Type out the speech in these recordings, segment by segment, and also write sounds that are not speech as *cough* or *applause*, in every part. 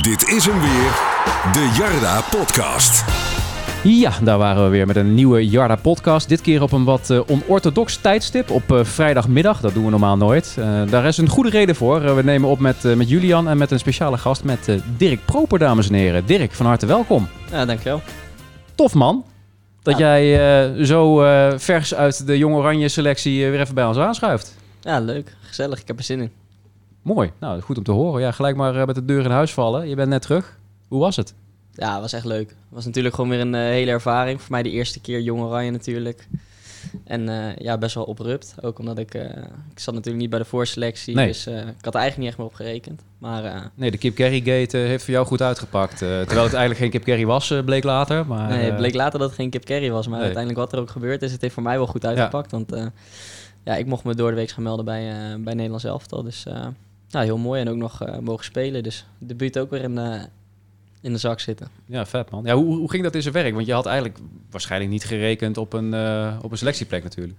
Dit is hem weer, de Jarda Podcast. Ja, daar waren we weer met een nieuwe Jarda podcast. Dit keer op een wat uh, onorthodox tijdstip op uh, vrijdagmiddag. Dat doen we normaal nooit. Uh, daar is een goede reden voor. we nemen op met, met Julian en met een speciale gast met Dirk Proper, dames en heren. Dirk, van harte welkom. Ja, dankjewel. Tof man. Dat ja. jij zo vers uit de Jong Oranje selectie weer even bij ons aanschuift. Ja, leuk. Gezellig. Ik heb er zin in. Mooi. Nou, goed om te horen. Ja, gelijk maar met de deur in huis vallen. Je bent net terug. Hoe was het? Ja, het was echt leuk. Het was natuurlijk gewoon weer een uh, hele ervaring. Voor mij de eerste keer Jong Oranje natuurlijk. En uh, ja, best wel oprupt. Ook omdat ik... Uh, ik zat natuurlijk niet bij de voorselectie. Nee. Dus ik had er eigenlijk niet echt meer op gerekend. Maar, nee, de Kip Kerry gate heeft voor jou goed uitgepakt. terwijl het eigenlijk geen Kip Kerry was, bleek later. Maar, nee, het bleek later dat het geen Kip Kerry was. Maar nee. uiteindelijk wat er ook gebeurd is, het heeft voor mij wel goed uitgepakt. Ja. Want ja, ik mocht me door de week gaan melden bij, bij Nederlands Elftal. Dus ja, heel mooi. En ook nog mogen spelen. Dus de buurt ook weer een in de zak zitten. Ja, vet man. Ja, hoe, hoe ging dat in zijn werk? Want je had eigenlijk waarschijnlijk niet gerekend op een, uh, op een selectieplek natuurlijk.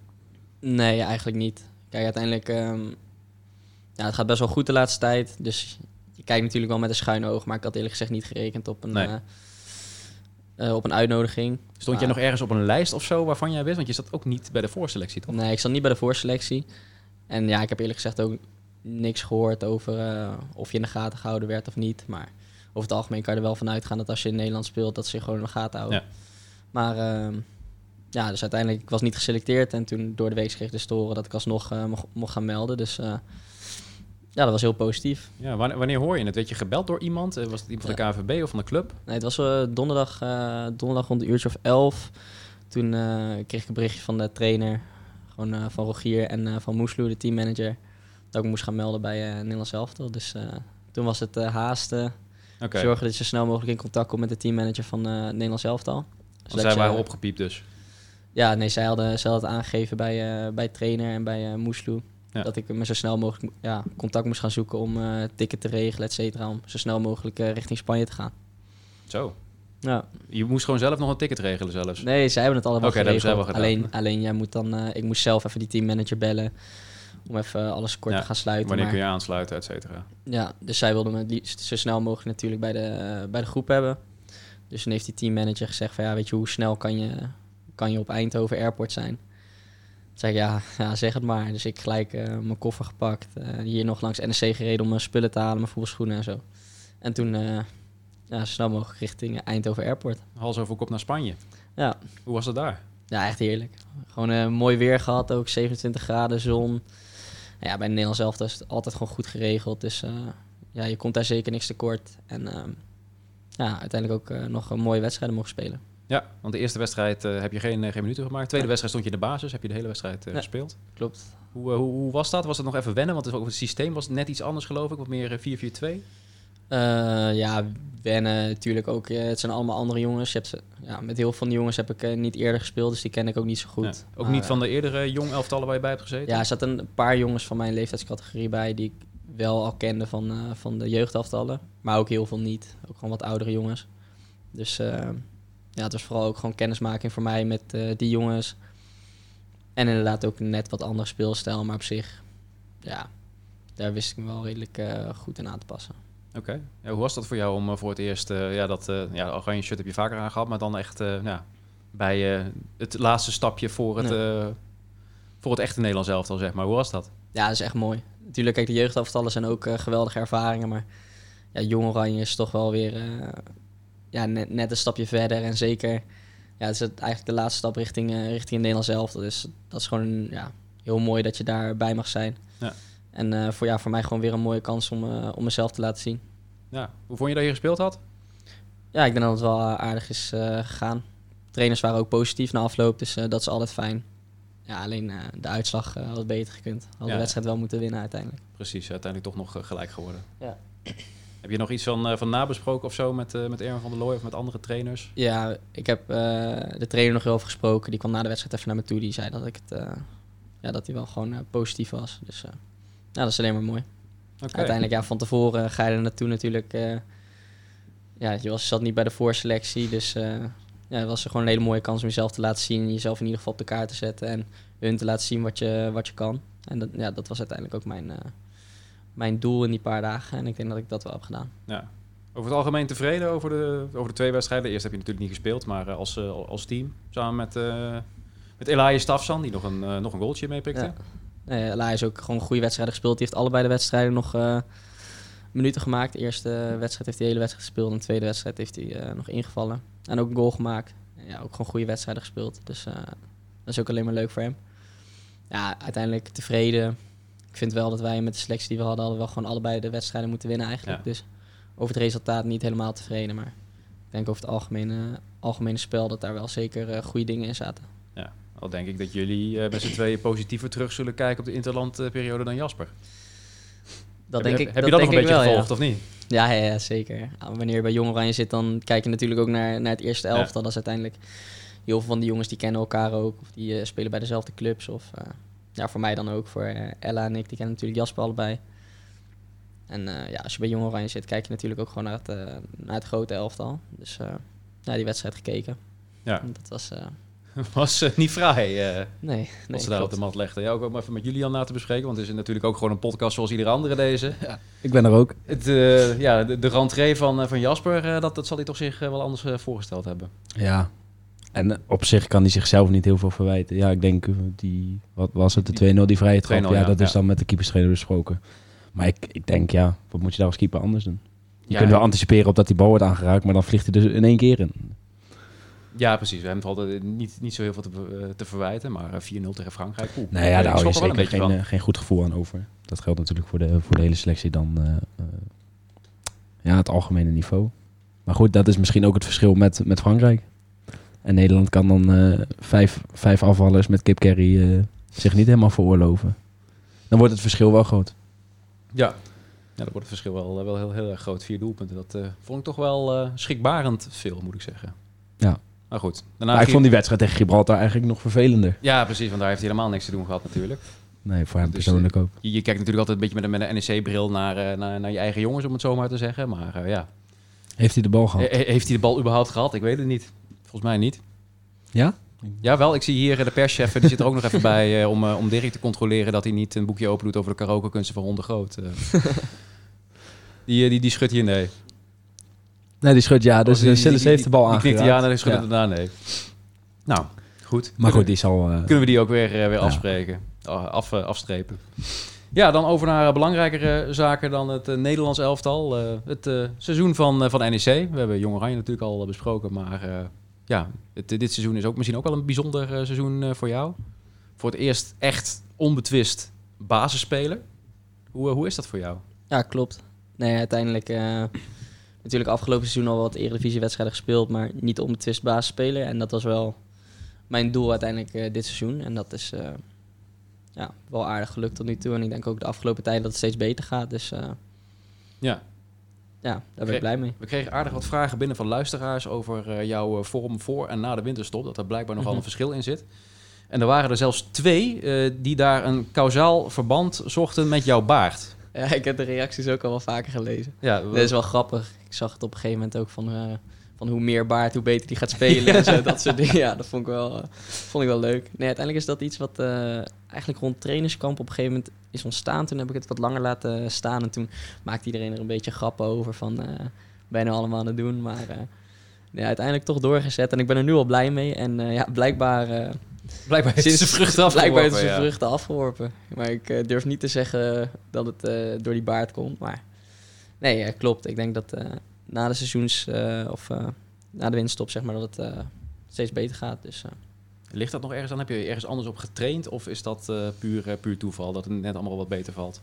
Nee, eigenlijk niet. Kijk, uiteindelijk... Um, ja, het gaat best wel goed de laatste tijd. Dus je kijkt natuurlijk wel met een schuine oog. Maar ik had eerlijk gezegd niet gerekend op een, nee. uh, op een uitnodiging. Stond je nog ergens op een lijst of zo waarvan jij wist? Want je zat ook niet bij de voorselectie, toch? Nee, ik zat niet bij de voorselectie. En ja, ik heb eerlijk gezegd ook niks gehoord over of je in de gaten gehouden werd of niet. Maar over het algemeen kan je er wel van uitgaan dat als je in Nederland speelt, dat ze je gewoon in de gaten houden. Ja. Maar uh, ja, dus uiteindelijk, ik was niet geselecteerd. En toen door de week kreeg ik dus te horen dat ik alsnog uh, mocht, mocht gaan melden. Dus uh, ja, dat was heel positief. Ja, wanneer, hoor je het? Werd je gebeld door iemand? Eh, was het iemand van de KVB of van de club? Nee, het was donderdag, donderdag rond een uurtje of elf. Toen kreeg ik een berichtje van de trainer, gewoon van Rogier en van Moesloe, de teammanager, dat ik moest gaan melden bij Nederlands Elftal. Dus toen was het haasten Okay. Zorgen dat je zo snel mogelijk in contact komt met de teammanager van uh, Nederlands elftal. Zodat zij waren opgepiept dus? Ja, nee, zij hadden, zij hadden het aangegeven bij, uh, bij trainer en bij uh, Moesloe. Dat ik me zo snel mogelijk ja, contact moest gaan zoeken om uh, ticket te regelen, et cetera. Om zo snel mogelijk richting Spanje te gaan. Zo. Ja. Je moest gewoon zelf nog een ticket regelen zelfs? Nee, zij hebben het allemaal okay, geregeld. Wel alleen, alleen jij moet dan, ik moest zelf even die teammanager bellen om even alles kort te gaan sluiten. Wanneer kun je aansluiten, et cetera. Ja, dus zij wilden me liefst zo snel mogelijk natuurlijk bij de, uh, bij de groep hebben. Dus dan heeft die teammanager gezegd van ja, weet je, hoe snel kan je, kan je op Eindhoven Airport zijn? Toen zei ik ja, *laughs* ja, zeg het maar. Dus ik gelijk uh, mijn koffer gepakt. Uh, hier nog langs NEC gereden om mijn spullen te halen, mijn voetbalschoenen en zo. En toen ja, zo snel mogelijk richting Eindhoven Airport. Hals over kop naar Spanje. Ja. Hoe was het daar? Ja, echt heerlijk. Gewoon mooi weer gehad, ook 27 graden, zon ja, bij Nederland zelf is het altijd gewoon goed geregeld. Dus uh, ja, je komt daar zeker niks tekort. En uh, ja, uiteindelijk ook uh, nog een mooie wedstrijden mogen spelen. Ja, want de eerste wedstrijd heb je geen, geen minuten gemaakt. De tweede wedstrijd stond je in de basis, heb je de hele wedstrijd ja, gespeeld. Klopt. Hoe, hoe, hoe, was dat? Was het nog even wennen? Want het, het systeem was net iets anders geloof ik, wat meer 4-4-2? Uh, ja, wennen natuurlijk ook. het zijn allemaal andere jongens. Je hebt, ja, met heel veel van die jongens heb ik uh, niet eerder gespeeld, dus die ken ik ook niet zo goed. Ook niet van de eerdere jong elftallen waar je bij hebt gezeten? Ja, er zaten een paar jongens van mijn leeftijdscategorie bij die ik wel al kende van, uh, van de jeugdelftallen. Maar ook heel veel niet. Ook gewoon wat oudere jongens. Dus ja, het was vooral ook gewoon kennismaking voor mij met die jongens. En inderdaad ook net wat ander speelstijl, maar op zich, ja, daar wist ik me wel redelijk goed in aan te passen. Oké. Ja, hoe was dat voor jou om uh, voor het eerst, uh, ja, dat uh, ja, oranje shirt heb je vaker aangehad, maar dan echt ja, bij het laatste stapje voor het, voor het echte Nederlands elftal, zeg maar. Hoe was dat? Ja, dat is echt mooi. Natuurlijk, kijk, de jeugdelftallen zijn ook geweldige ervaringen, maar ja, jong oranje is toch wel weer ja, net, net een stapje verder en zeker, ja, het is het eigenlijk de laatste stap richting, richting het Nederlands elftal. Dus dat is gewoon ja, heel mooi dat je daarbij mag zijn. Ja. En uh, voor, ja, voor mij gewoon weer een mooie kans om, uh, om mezelf te laten zien. Ja, hoe vond je dat je gespeeld had? Ja, ik denk dat het wel eh, aardig is gegaan. Trainers waren ook positief na afloop, dus dat is altijd fijn. Ja, alleen de uitslag had beter gekund. Had ja, de wedstrijd wel moeten winnen uiteindelijk. Precies, uiteindelijk toch nog gelijk geworden. Ja. Heb je nog iets van, van nabesproken of zo met, met Erwin van der Looy of met andere trainers? Ja, ik heb de trainer nog heel over gesproken. Die kwam na de wedstrijd even naar me toe. Die zei dat ik het, ja, dat hij wel gewoon positief was. Dus dat is alleen maar mooi. Uiteindelijk, ja, van tevoren ga je er naartoe natuurlijk. Uh, ja, je was, zat niet bij de voorselectie, dus uh, ja, het was gewoon een hele mooie kans om jezelf te laten zien. Jezelf in ieder geval op de kaart te zetten en hun te laten zien wat je, wat je kan. En dat, ja, dat was uiteindelijk ook mijn, uh, mijn doel in die paar dagen. En ik denk dat ik dat wel heb gedaan. Ja. Over het algemeen tevreden over de, over de twee wedstrijden. Eerst heb je natuurlijk niet gespeeld, maar eh, als, eh, als team. Samen met, eh met Elias Stafsan, die nog een, eh, nog een goaltje meepikte. Ja. Nee, Lai is ook gewoon een goede wedstrijden gespeeld. Die heeft allebei de wedstrijden nog eh, minuten gemaakt. De eerste wedstrijd heeft hij de hele wedstrijd gespeeld. En de tweede wedstrijd heeft hij eh, nog ingevallen. En ook een goal gemaakt. En ja, ook gewoon goede wedstrijden gespeeld. Dus eh, dat is ook alleen maar leuk voor hem. Ja, uiteindelijk tevreden. Ik vind wel dat wij met de selectie die we hadden, hadden we wel gewoon allebei de wedstrijden moeten winnen eigenlijk. Ja. Dus over het resultaat niet helemaal tevreden. Maar ik denk over het algemene, algemene spel dat daar wel zeker eh, goede dingen in zaten. Al denk ik dat jullie eh, met z'n tweeën positiever terug zullen kijken op de interlandperiode dan Jasper. Dat heb, denk ik, heb je dat nog een beetje wel, ja. gevolgd of niet? Ja, ja, ja, zeker. Wanneer je bij Jong Oranje zit, dan kijk je natuurlijk ook naar, naar het eerste Ja. elftal. Dat is uiteindelijk... Heel veel van die jongens die kennen elkaar ook. Of die eh, spelen bij dezelfde clubs. Of eh, ja, voor mij dan ook. Voor Ella en ik, die kennen natuurlijk Jasper allebei. En ja, als je bij Jong Oranje zit, kijk je natuurlijk ook gewoon naar het, naar het grote elftal. Dus ja, die wedstrijd gekeken. Ja. En Dat was... *laughs* Was eh, niet fraai eh nee, nee wat ze daar op de mat legden. Ja, ook om even met Julian na te bespreken, want het is natuurlijk ook gewoon een podcast zoals iedere andere deze. Ik ben er ook. Het, eh, ja, de, de rentree van, van Jasper, eh, dat, dat zal hij toch zich wel anders voorgesteld hebben. Ja. En op zich kan hij zichzelf niet heel veel verwijten. Ja, ik denk, die, wat was het, de 2-0, die vrije trap. 2-0, Ja, ja, dat is ja. dan met de keeperstrainer besproken. Maar ik, ik denk, ja, wat moet je daar als keeper anders doen? Je Ja, kunt wel ja. anticiperen op dat die bal wordt aangeraakt, maar dan vliegt hij dus in één keer in. Ja, precies. We hebben het altijd niet, niet zo heel veel te, eh, te verwijten, maar eh, 4-0 tegen Frankrijk. Oeh, Nee, ja, daar hou je er zeker een geen, beetje eh, geen goed gevoel aan over. Dat geldt natuurlijk voor de, voor de hele selectie dan. eh, eh, ja, het algemene niveau. Maar goed, dat is misschien ook het verschil met, met Frankrijk. En Nederland kan dan eh, vijf, vijf afvallers met Kip eh, zich niet helemaal veroorloven. Dan wordt het verschil wel groot. Ja. ja, dan wordt het verschil wel, eh, wel heel, heel erg groot. Vier doelpunten, dat eh, vond ik toch wel eh, schrikbarend veel, moet ik zeggen. Ja. Maar goed. Daarna Maar ik vond die wedstrijd tegen Gibraltar eigenlijk nog vervelender. Ja, precies, want daar heeft hij helemaal niks te doen gehad natuurlijk. Nee, voor hem Dus, persoonlijk ook. Je, je kijkt natuurlijk altijd een beetje met een, met een NEC-bril naar, eh, naar, naar je eigen jongens, om het zo maar te zeggen. Maar eh, ja, Heeft hij de bal gehad? He- he- heeft hij de bal überhaupt gehad? Ik weet het niet. Volgens mij niet. Ja? Jawel, ik zie hier eh, de perschef, die zit er ook nog even bij eh, om, eh, om Dirk te controleren dat hij niet een boekje open doet over de karaoke-kunsten van Ronde Groot. eh. *laughs* die, eh, die, die schudt hier nee. Nee, die schudt ja. Dus Oh, die- die- Sillis die- heeft de bal Die knikt aangeraakt. ja en die schudt Ja. het daarna nee. Nou, goed. Maar goed, die zal... eh, Kunnen we die ook weer, eh, weer Ja. afspreken, Ah, af, eh, afstrepen. Ja, dan over naar eh, belangrijkere zaken dan het Nederlands elftal. Eh, het eh, seizoen van, eh, van NEC. We hebben Jong Oranje natuurlijk al besproken, maar eh, ja, het, dit seizoen is ook misschien ook wel een bijzonder eh, seizoen eh, voor jou. Voor het eerst echt onbetwist basisspeler. Hoe, hoe is dat voor jou? Ja, klopt. Nee, uiteindelijk eh, natuurlijk afgelopen seizoen al wat eredivisiewedstrijden gespeeld, maar niet onbetwist basisspeler. En dat was wel mijn doel uiteindelijk eh, dit seizoen. En dat is eh, ja, wel aardig gelukt tot nu toe. En ik denk ook de afgelopen tijd dat het steeds beter gaat. Dus eh, Ja, ja, daar ben ik blij mee. we kregen aardig wat vragen binnen van luisteraars over jouw vorm voor en na de winterstop. Dat er blijkbaar nogal Mhm. een verschil in zit. En er waren er zelfs twee die daar een kausaal verband zochten met jouw baard. *laughs* Ja, ik heb de reacties ook al wel vaker gelezen. Ja, Dat is wel grappig. Ik zag het op een gegeven moment ook van, eh, van hoe meer baard, hoe beter die gaat spelen. en zo, dat soort dingen. Ja, dat vond ik wel, eh, vond ik wel leuk. Nee, uiteindelijk is dat iets wat eh, eigenlijk rond trainerskamp op een gegeven moment is ontstaan. Toen heb ik het wat langer laten staan. En toen maakte iedereen er een beetje grappen over van, ben nou allemaal aan het doen? Maar nee, uiteindelijk toch doorgezet. En ik ben er nu al blij mee. En ja, blijkbaar... *laughs* blijkbaar is Sinds de vruchten afgeworpen. Blijkbaar is de ja. vruchten afgeworpen. Maar ik eh, durf niet te zeggen dat het eh, door die baard komt. Maar nee, eh, klopt. Ik denk dat na de seizoens of na de winststop zeg maar dat het steeds beter gaat. Dus Ligt dat nog ergens aan? Heb je ergens anders op getraind? Of is dat puur, puur toeval dat het net allemaal wat beter valt?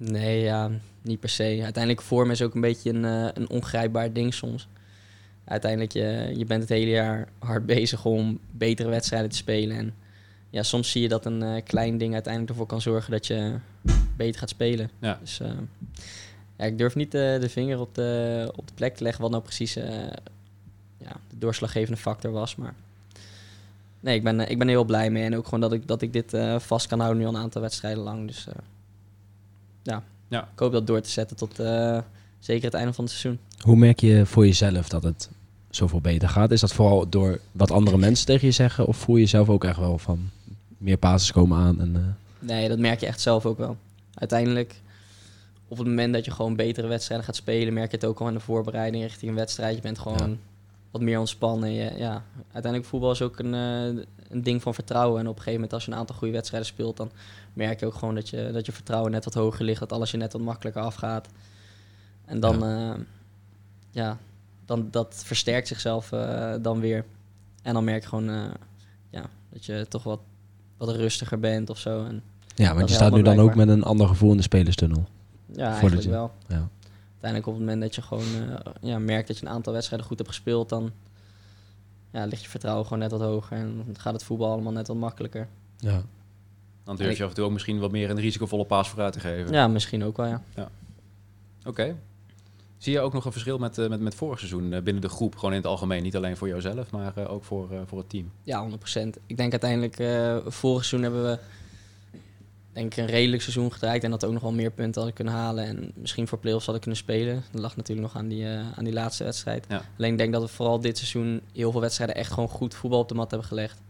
nee, ja, niet per se. Uiteindelijk vorm is ook een beetje een, eh, een ongrijpbaar ding soms. Uiteindelijk, je, je bent het hele jaar hard bezig om betere wedstrijden te spelen. En ja, soms zie je dat een eh, klein ding uiteindelijk ervoor kan zorgen dat je beter gaat spelen. Ja. Dus eh, ja, ik durf niet eh, de vinger op de, op de plek te leggen wat nou precies eh, ja, de doorslaggevende factor was. Maar nee, ik ben, eh, ik ben er heel blij mee. En ook gewoon dat ik, dat ik dit eh, vast kan houden nu al een aantal wedstrijden lang. Dus eh, ja. Ja. ik hoop dat door te zetten tot eh, zeker het einde van het seizoen. Hoe merk je voor jezelf dat het zoveel beter gaat? Is dat vooral door wat andere mensen tegen je zeggen? Of voel je zelf ook echt wel van meer basis komen aan? En, eh, Nee, dat merk je echt zelf ook wel. Uiteindelijk, op het moment dat je gewoon betere wedstrijden gaat spelen, merk je het ook al in de voorbereiding richting een wedstrijd. Je bent gewoon wat meer ontspannen. Je, ja, uiteindelijk voetbal is ook een, eh, een ding van vertrouwen. En op een gegeven moment als je een aantal goede wedstrijden speelt, dan merk je ook gewoon dat je, dat je vertrouwen net wat hoger ligt. Dat alles je net wat makkelijker afgaat. En dan, ja, ja dan dat versterkt zichzelf uh, dan weer. En dan merk je gewoon uh, ja, dat je toch wat, wat rustiger bent of zo. En ja, want je staat nu dan ook met een ander gevoel in de spelerstunnel. Ja, eigenlijk wel. Ja. Uiteindelijk op het moment dat je gewoon uh, ja, merkt dat je een aantal wedstrijden goed hebt gespeeld, dan ja, ligt je vertrouwen gewoon net wat hoger en dan gaat het voetbal allemaal net wat makkelijker. Ja. Dan durf je af en toe ook misschien wat meer een risicovolle paas vooruit te geven. Ja, misschien ook wel, ja. ja. Oké. Zie je ook nog een verschil met, uh, met, met vorig seizoen uh, binnen de groep, gewoon in het algemeen? Niet alleen voor jouzelf, maar uh, ook voor, voor het team? Ja, 100%. Ik denk uiteindelijk, vorig seizoen hebben we denk ik een redelijk seizoen gedraaid en dat ook nog wel meer punten hadden kunnen halen. En misschien voor play-offs hadden kunnen spelen. Dat lag natuurlijk nog aan die, aan die laatste wedstrijd. Alleen ik denk dat we vooral dit seizoen heel veel wedstrijden echt gewoon goed voetbal op de mat hebben gelegd.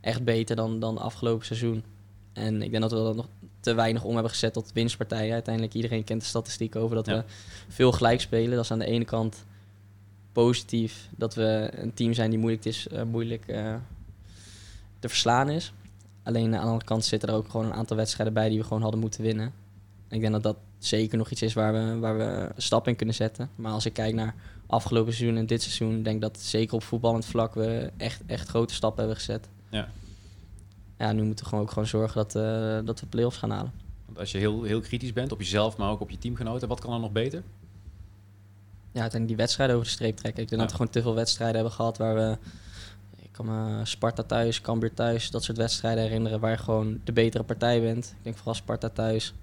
Echt beter dan, dan afgelopen seizoen. En ik denk dat we dat nog te weinig om hebben gezet tot winstpartijen. Uiteindelijk, iedereen kent de statistiek over dat we veel gelijk spelen. Dat is aan de ene kant positief dat we een team zijn die moeilijk, is, uh, moeilijk uh, te verslaan is. Alleen aan de andere kant zitten er ook gewoon een aantal wedstrijden bij die we gewoon hadden moeten winnen. En ik denk dat dat zeker nog iets is waar we, waar we een stap in kunnen zetten. Maar als ik kijk naar afgelopen seizoen en dit seizoen, denk ik dat zeker op voetballend vlak we echt, echt grote stappen hebben gezet. Ja ja, nu moeten we gewoon ook gewoon zorgen dat, uh, dat we play-offs gaan halen. Want als je heel, heel kritisch bent op jezelf, maar ook op je teamgenoten, wat kan er nog beter? Ja, uiteindelijk die wedstrijden over de streep trekken. Ik denk dat we gewoon te veel wedstrijden hebben gehad waar we... Ik kan me Sparta thuis, Cambuur thuis, dat soort wedstrijden herinneren waar je gewoon de betere partij bent. Ik denk vooral Sparta thuis.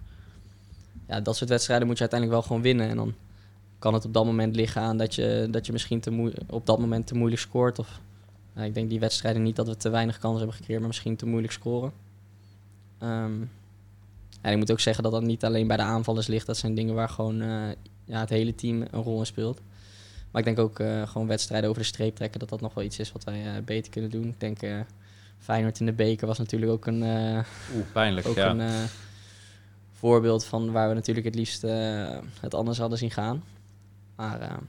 Ja, dat soort wedstrijden moet je uiteindelijk wel gewoon winnen. En dan kan het op dat moment liggen aan dat je, dat je misschien te op dat moment te moeilijk scoort. Of nou, ik denk die wedstrijden niet dat we te weinig kansen hebben gecreëerd, maar misschien te moeilijk scoren. Um, en ik moet ook zeggen dat dat niet alleen bij de aanvallers ligt. Dat zijn dingen waar gewoon uh, ja, het hele team een rol in speelt. Maar ik denk ook uh, gewoon wedstrijden over de streep trekken, dat dat nog wel iets is wat wij uh, beter kunnen doen. Ik denk Feyenoord in de beker was natuurlijk ook een, Oeh, pijnlijk, ook ja. een voorbeeld van waar we natuurlijk het liefst het anders hadden zien gaan. Maar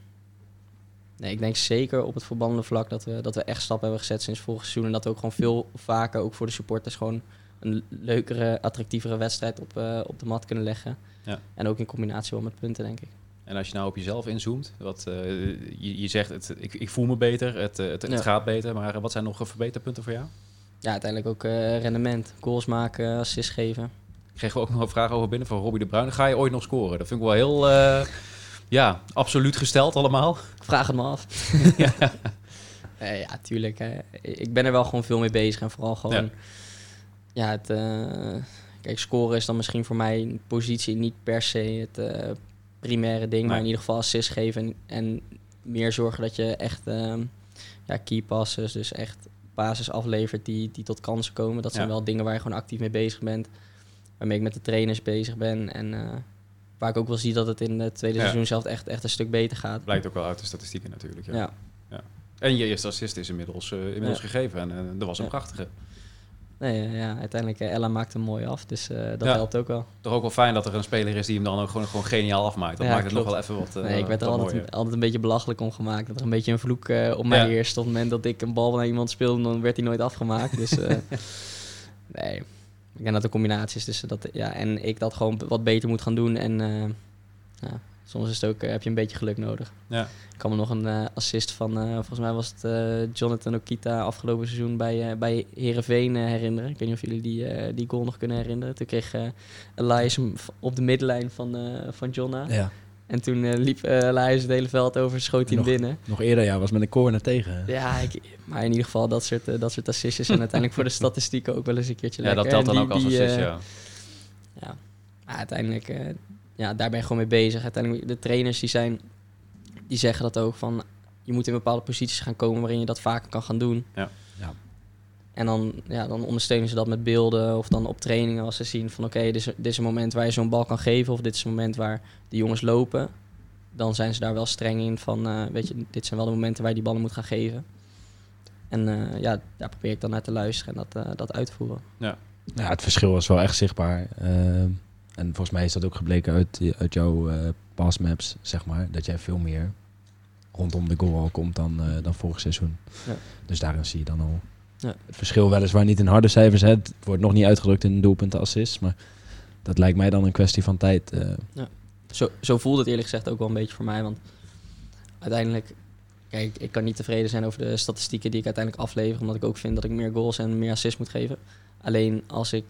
Nee, ik denk zeker op het voetballende vlak dat we, dat we echt stappen hebben gezet sinds vorig seizoen. En dat we ook gewoon veel vaker, ook voor de supporters, gewoon een leukere, attractievere wedstrijd op, uh, op de mat kunnen leggen. Ja. En ook in combinatie wel met punten, denk ik. En als je nou op jezelf inzoomt, wat, uh, je, je zegt het, ik, ik voel me beter, het, uh, het, het ja. gaat beter, maar wat zijn nog verbeterpunten voor jou? Ja, uiteindelijk ook rendement, goals maken, assists geven. Ik kreeg ook nog een vraag over binnen van Robbie de Bruin. Ga je ooit nog scoren? Dat vind ik wel heel ja, absoluut gesteld allemaal. Vraag het me af. *laughs* ja. Uh, ja, tuurlijk. Uh, ik ben er wel gewoon veel mee bezig. En vooral gewoon... Ja, het... Uh, kijk, scoren is dan misschien voor mij een positie niet per se het primaire ding. Maar in ieder geval assist geven. En, en meer zorgen dat je echt ehm, ja, key passes, dus echt basis aflevert die, die tot kansen komen. Dat zijn wel dingen waar je gewoon actief mee bezig bent. Waarmee ik met de trainers bezig ben. En Waar ik ook wel zie dat het in het tweede seizoen zelf echt, echt een stuk beter gaat. Blijkt ook wel uit de statistieken natuurlijk. Ja. ja. En je eerste assist is inmiddels, uh, inmiddels gegeven en uh, dat was een prachtige. Nee, ja, uiteindelijk Ella maakt hem mooi af, dus dat helpt ook wel. Toch ook wel fijn dat er een speler is die hem dan ook gewoon, gewoon geniaal afmaakt. Dat maakt het nog wel even wat Nee, ik werd er altijd, een, altijd een beetje belachelijk om gemaakt. Dat er een beetje een vloek op mij eerst. Op het moment dat ik een bal naar iemand speelde, dan werd hij nooit afgemaakt. Dus *laughs* nee, ik denk dat de combinatie is tussen dat ja, en ik dat gewoon wat beter moet gaan doen. En uh, ja, soms is het ook, uh, heb je een beetje geluk nodig. Ja. Ik kan me nog een uh, assist van, volgens mij was het Jonathan Okita afgelopen seizoen bij, bij Herenveen herinneren. Ik weet niet of jullie die, die goal nog kunnen herinneren. Toen kreeg Elias op de middenlijn van, van Jonna. Ja. En toen uh, liep uh, het hele veld over, schoot hij hem binnen. Nog eerder, ja, was met een corner tegen. Ja, ik, maar in ieder geval dat soort, uh, dat soort assistjes. en uiteindelijk voor de *laughs* statistieken ook wel eens een keertje Ja, dat telt dan ook als assist, ja. Ja, maar uiteindelijk, ja, daar ben je gewoon mee bezig. Uiteindelijk, de trainers die zijn, die zeggen dat ook van... Je moet in bepaalde posities gaan komen waarin je dat vaker kan gaan doen. Ja. ja. En dan, ja, dan ondersteunen ze dat met beelden of dan op trainingen als ze zien van oké, dit, is, dit is een moment waar je zo'n bal kan geven of dit is een moment waar de jongens lopen. Dan zijn ze daar wel streng in van, uh, weet je, dit zijn wel de momenten waar je die ballen moet gaan geven. En uh, ja, daar probeer ik dan naar te luisteren en dat, uh, dat uit te voeren. Ja. ja, het verschil is wel echt zichtbaar. En volgens mij is dat ook gebleken uit, uit jouw eh passmaps, zeg maar. Dat jij veel meer rondom de goal al komt dan, eh, dan vorig seizoen. Ja. Dus daarin zie je dan al Ja. het verschil weliswaar niet in harde cijfers. Hè. Het wordt nog niet uitgedrukt in doelpunten assist. Maar dat lijkt mij dan een kwestie van tijd. eh. Zo, zo voelde het eerlijk gezegd ook wel een beetje voor mij. Want uiteindelijk, kijk, ik kan niet tevreden zijn over de statistieken die ik uiteindelijk aflever. Omdat ik ook vind dat ik meer goals en meer assists moet geven. Alleen als ik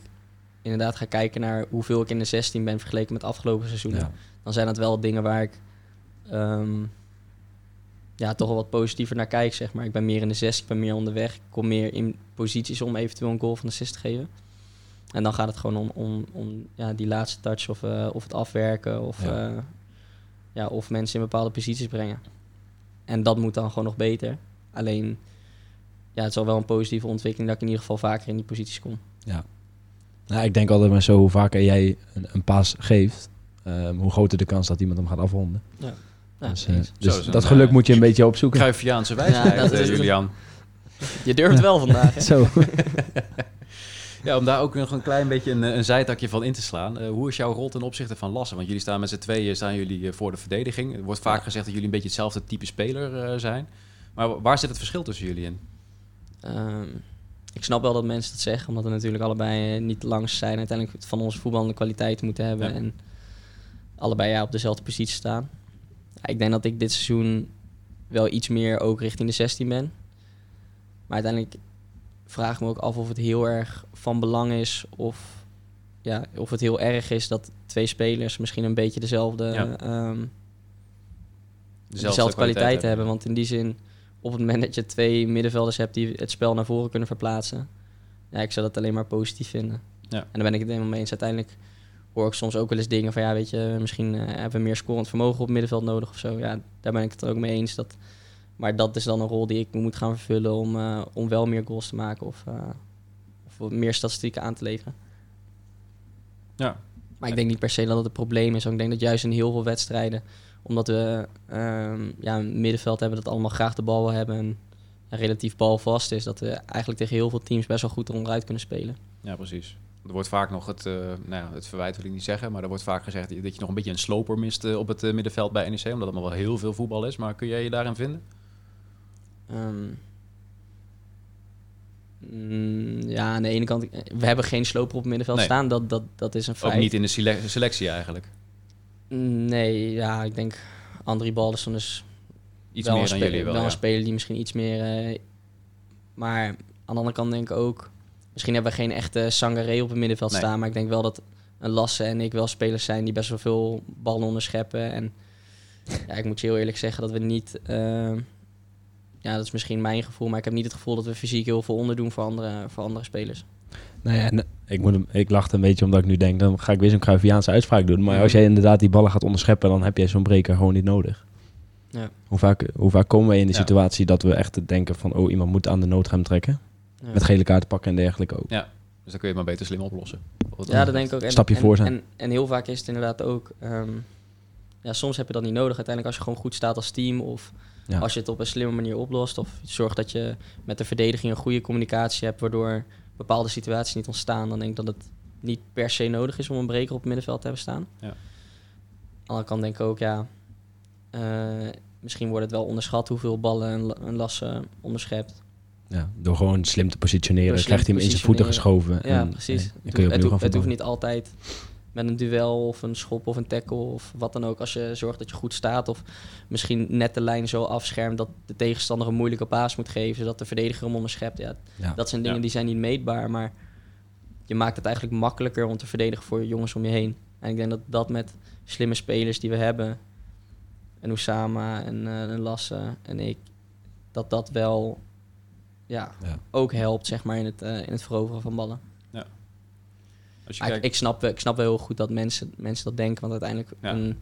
inderdaad ga kijken naar hoeveel ik in de 16 ben vergeleken met afgelopen seizoenen. ja. Dan zijn dat wel dingen waar ik ehm, ja, toch wel wat positiever naar kijk. Zeg maar. Ik ben meer in de 16, ik ben meer onderweg. Ik kom meer in posities om eventueel een goal van de assist te geven. En dan gaat het gewoon om, om, om ja, die laatste touch of, eh, of het afwerken of, Ja. ja. ja, of mensen in bepaalde posities brengen. En dat moet dan gewoon nog beter. Alleen, ja, het is al wel een positieve ontwikkeling dat ik in ieder geval vaker in die posities kom. Nou, ik denk altijd maar zo, hoe vaker jij een, een paas geeft, ehm, hoe groter de kans dat iemand hem gaat afronden. Ja, dus precies. eh, dus een, dat geluk eh, moet je een beetje opzoeken. Cruijffiaanse wijsheid, Ja, eh. Julian. Je durft wel vandaag. Hè? *laughs* Zo. *laughs* Ja, om daar ook nog een klein beetje een, een zijtakje van in te slaan. Eh, hoe is jouw rol ten opzichte van Lassen? Want jullie staan met z'n tweeën staan jullie eh, voor de verdediging. Er wordt vaak gezegd dat jullie een beetje hetzelfde type speler eh, zijn. Maar wa- waar zit het verschil tussen jullie in? Ehm, ik snap wel dat mensen dat zeggen, omdat we natuurlijk allebei niet langs zijn. Uiteindelijk van onze voetballende kwaliteit moeten hebben. Ja. En allebei ja, op dezelfde positie staan. Ik denk dat ik dit seizoen wel iets meer ook richting de 16 ben. Maar uiteindelijk vraag ik me ook af of het heel erg van belang is. Of, ja, of het heel erg is dat twee spelers misschien een beetje dezelfde, Ja. ehm, dezelfde, kwaliteit hebben. Want in die zin, op het moment dat je twee middenvelders hebt die het spel naar voren kunnen verplaatsen, ja, ik zou dat alleen maar positief vinden. Ja. En daar ben ik het helemaal mee eens. Uiteindelijk hoor ik soms ook wel eens dingen van, ja, weet je, misschien eh, hebben we meer scorend vermogen op het middenveld nodig of zo. Ja, daar ben ik het ook mee eens. Dat, maar dat is dan een rol die ik moet gaan vervullen om, eh, om wel meer goals te maken of, eh, of meer statistieken aan te leveren. Ja. Maar ik denk niet per se dat het een probleem is. Want ik denk dat juist in heel veel wedstrijden, omdat we ehm, ja, een middenveld hebben dat allemaal graag de bal wil hebben en relatief balvast is, dat we eigenlijk tegen heel veel teams best wel goed onderuit kunnen spelen. Ja, precies. Er wordt vaak nog het, eh, nou ja, het verwijt wil ik niet zeggen, maar er wordt vaak gezegd dat je nog een beetje een sloper mist eh, op het eh, middenveld bij NEC, omdat het allemaal wel heel veel voetbal is. Maar kun jij je daarin vinden? Ehm, mm, ja, aan de ene kant, we hebben geen sloper op het middenveld Nee. staan, dat, dat, dat is een feit. Ook niet in de sele- selectie eigenlijk. Nee, ja, ik denk André Balderson is Iets wel meer dan jullie wel. wel ja. een speler die misschien iets meer... maar aan de andere kant denk ik ook... Misschien hebben we geen echte Sangaré op het middenveld Nee. staan. Maar ik denk wel dat een Lasse en ik wel spelers zijn die best wel veel ballen onderscheppen. En ja, ik moet je heel eerlijk zeggen dat we niet... eh, ja, dat is misschien mijn gevoel. Maar ik heb niet het gevoel dat we fysiek heel veel onderdoen voor andere, voor andere spelers. Nou ja, en ik, moet hem, ik lachte een beetje omdat ik nu denk, dan ga ik weer zo'n Cruyffiaanse uitspraak doen. Maar als jij inderdaad die ballen gaat onderscheppen, dan heb jij zo'n breker gewoon niet nodig. Ja. Hoe, vaak, hoe vaak komen wij in de Ja. situatie dat we echt denken van, oh, iemand moet aan de noodrem trekken. Ja. Met gele kaarten pakken en dergelijke ook. Ja, dus dan kun je het maar beter slim oplossen. Wat Ja, dat denk ik ook. En, Stapje en, voor zijn. En, en heel vaak is het inderdaad ook... ehm, ja, soms heb je dat niet nodig. Uiteindelijk als je gewoon goed staat als team... of Ja. als je het op een slimme manier oplost... of zorgt dat je met de verdediging een goede communicatie hebt... waardoor bepaalde situaties niet ontstaan... dan denk ik dat het niet per se nodig is om een breker op het middenveld te hebben staan. Ja. Aan de andere kant denk ik ook, ja... eh, misschien wordt het wel onderschat hoeveel ballen een, la- een Lasse onderschept. Ja, door gewoon slim te positioneren, slim krijgt hij hem in zijn voeten geschoven. Ja, en, precies. Het, kun je hoeft- het, hoeft, het hoeft voetballen. niet altijd met een duel of een schop of een tackle of wat dan ook. Als je zorgt dat je goed staat of misschien net de lijn zo afschermt dat de tegenstander een moeilijke paas moet geven, zodat de verdediger hem onderschept. Ja, Ja. dat zijn dingen Ja. die zijn niet meetbaar, maar je maakt het eigenlijk makkelijker om te verdedigen voor je jongens om je heen. En ik denk dat dat met slimme spelers die we hebben, en Oussama en, eh en Lasse en ik, dat dat wel ja, Ja. ook helpt zeg maar, in, het, eh, in het veroveren van ballen. Als je kijkt, ik, snap, wel- ik snap wel heel goed dat mensen, mensen dat denken. Want uiteindelijk Ja. een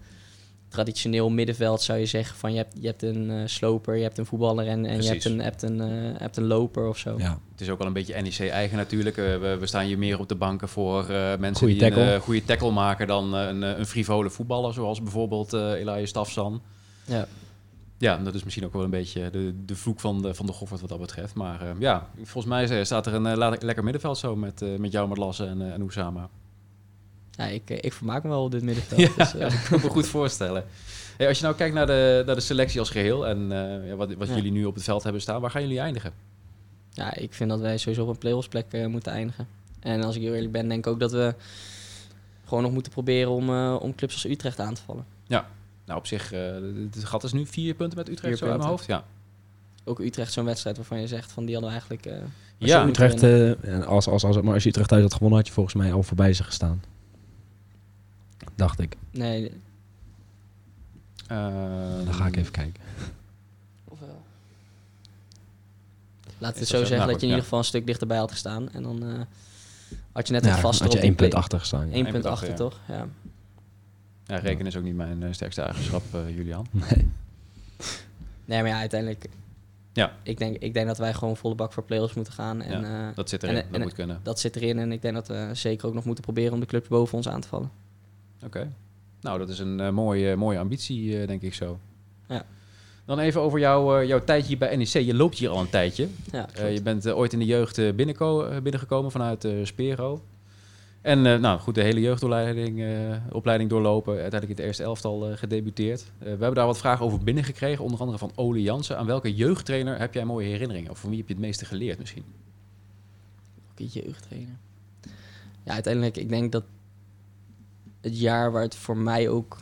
traditioneel middenveld zou je zeggen van je hebt, je hebt een eh, sloper, je hebt een voetballer en, en je hebt een, hebt, een, eh, hebt een loper of zo. Ja. het is ook wel een beetje NEC-eigen natuurlijk. Eh, we, we staan hier meer op de banken voor eh, mensen Goeie die een tackle. goede tackle maken dan een, een frivole voetballer, zoals bijvoorbeeld eh Elias Stafsan. Ja. Ja, dat is misschien ook wel een beetje de, de vloek van de, van de Goffert wat dat betreft. Maar eh, ja, volgens mij eh, staat er een la- lekker middenveld zo met, eh, met jou, met Lasse en, eh en Oussama. Ja, ik, ik vermaak me wel op dit middenveld. *laughs* Ja, dus, dat kan ik me goed voorstellen. Hey, als je nou kijkt naar de, naar de selectie als geheel en ja, wat, wat Ja. jullie nu op het veld hebben staan, waar gaan jullie eindigen? ja, ik vind dat wij sowieso op een play-offs plek moeten eindigen. En als ik heel eerlijk ben, denk ik ook dat we gewoon nog moeten proberen om, om clubs als Utrecht aan te vallen. Nou, op zich, eh, het gat is nu vier punten met Utrecht Vier zo uit mijn hoofd. Ja. Ook Utrecht zo'n wedstrijd waarvan je zegt van die hadden we eigenlijk... eh, Ja, Utrecht, eh, en als, als, als, maar als je Utrecht uit had gewonnen, had je volgens mij al voorbij ze gestaan. Dacht ik. Nee, Eh, Dan ga ik even kijken. ofwel. Laat Is het zo zeggen Nou, dat goed, je in ja. ieder geval een stuk dichterbij had gestaan. En dan eh, had je net Ja, wat vaster had je op die één punt play- achter gestaan. ja. één Eén punt punt achter, achter, toch? Ja. Ja, rekenen is ook niet mijn eh, sterkste eigenschap, eh, Julian. *laughs* Nee. Nee, maar ja, uiteindelijk... Ja. Ik denk, ik denk dat wij gewoon volle bak voor play-offs moeten gaan. En eh, Dat zit erin, En- dat en- moet kunnen. dat zit erin. En ik denk dat we zeker ook nog moeten proberen om de clubs boven ons aan te vallen. Oké. Nou, dat is een mooie, mooie ambitie, eh, denk ik zo. Ja. Dan even over jouw, eh, jouw tijdje hier bij NEC. Je loopt hier al een tijdje. Ja, Eh, je bent ooit in de jeugd eh, binnenko- eh, binnengekomen vanuit eh, Spero. En eh, nou goed, de hele jeugdopleiding eh, opleiding doorlopen. Uiteindelijk in het eerste elftal eh, gedebuteerd. We hebben daar wat vragen over binnengekregen. Onder andere van Ole Jansen. Aan welke jeugdtrainer heb jij mooie herinneringen? Of van wie heb je het meeste geleerd misschien? Ook een jeugdtrainer. Ja, uiteindelijk, ik denk dat het jaar waar het voor mij ook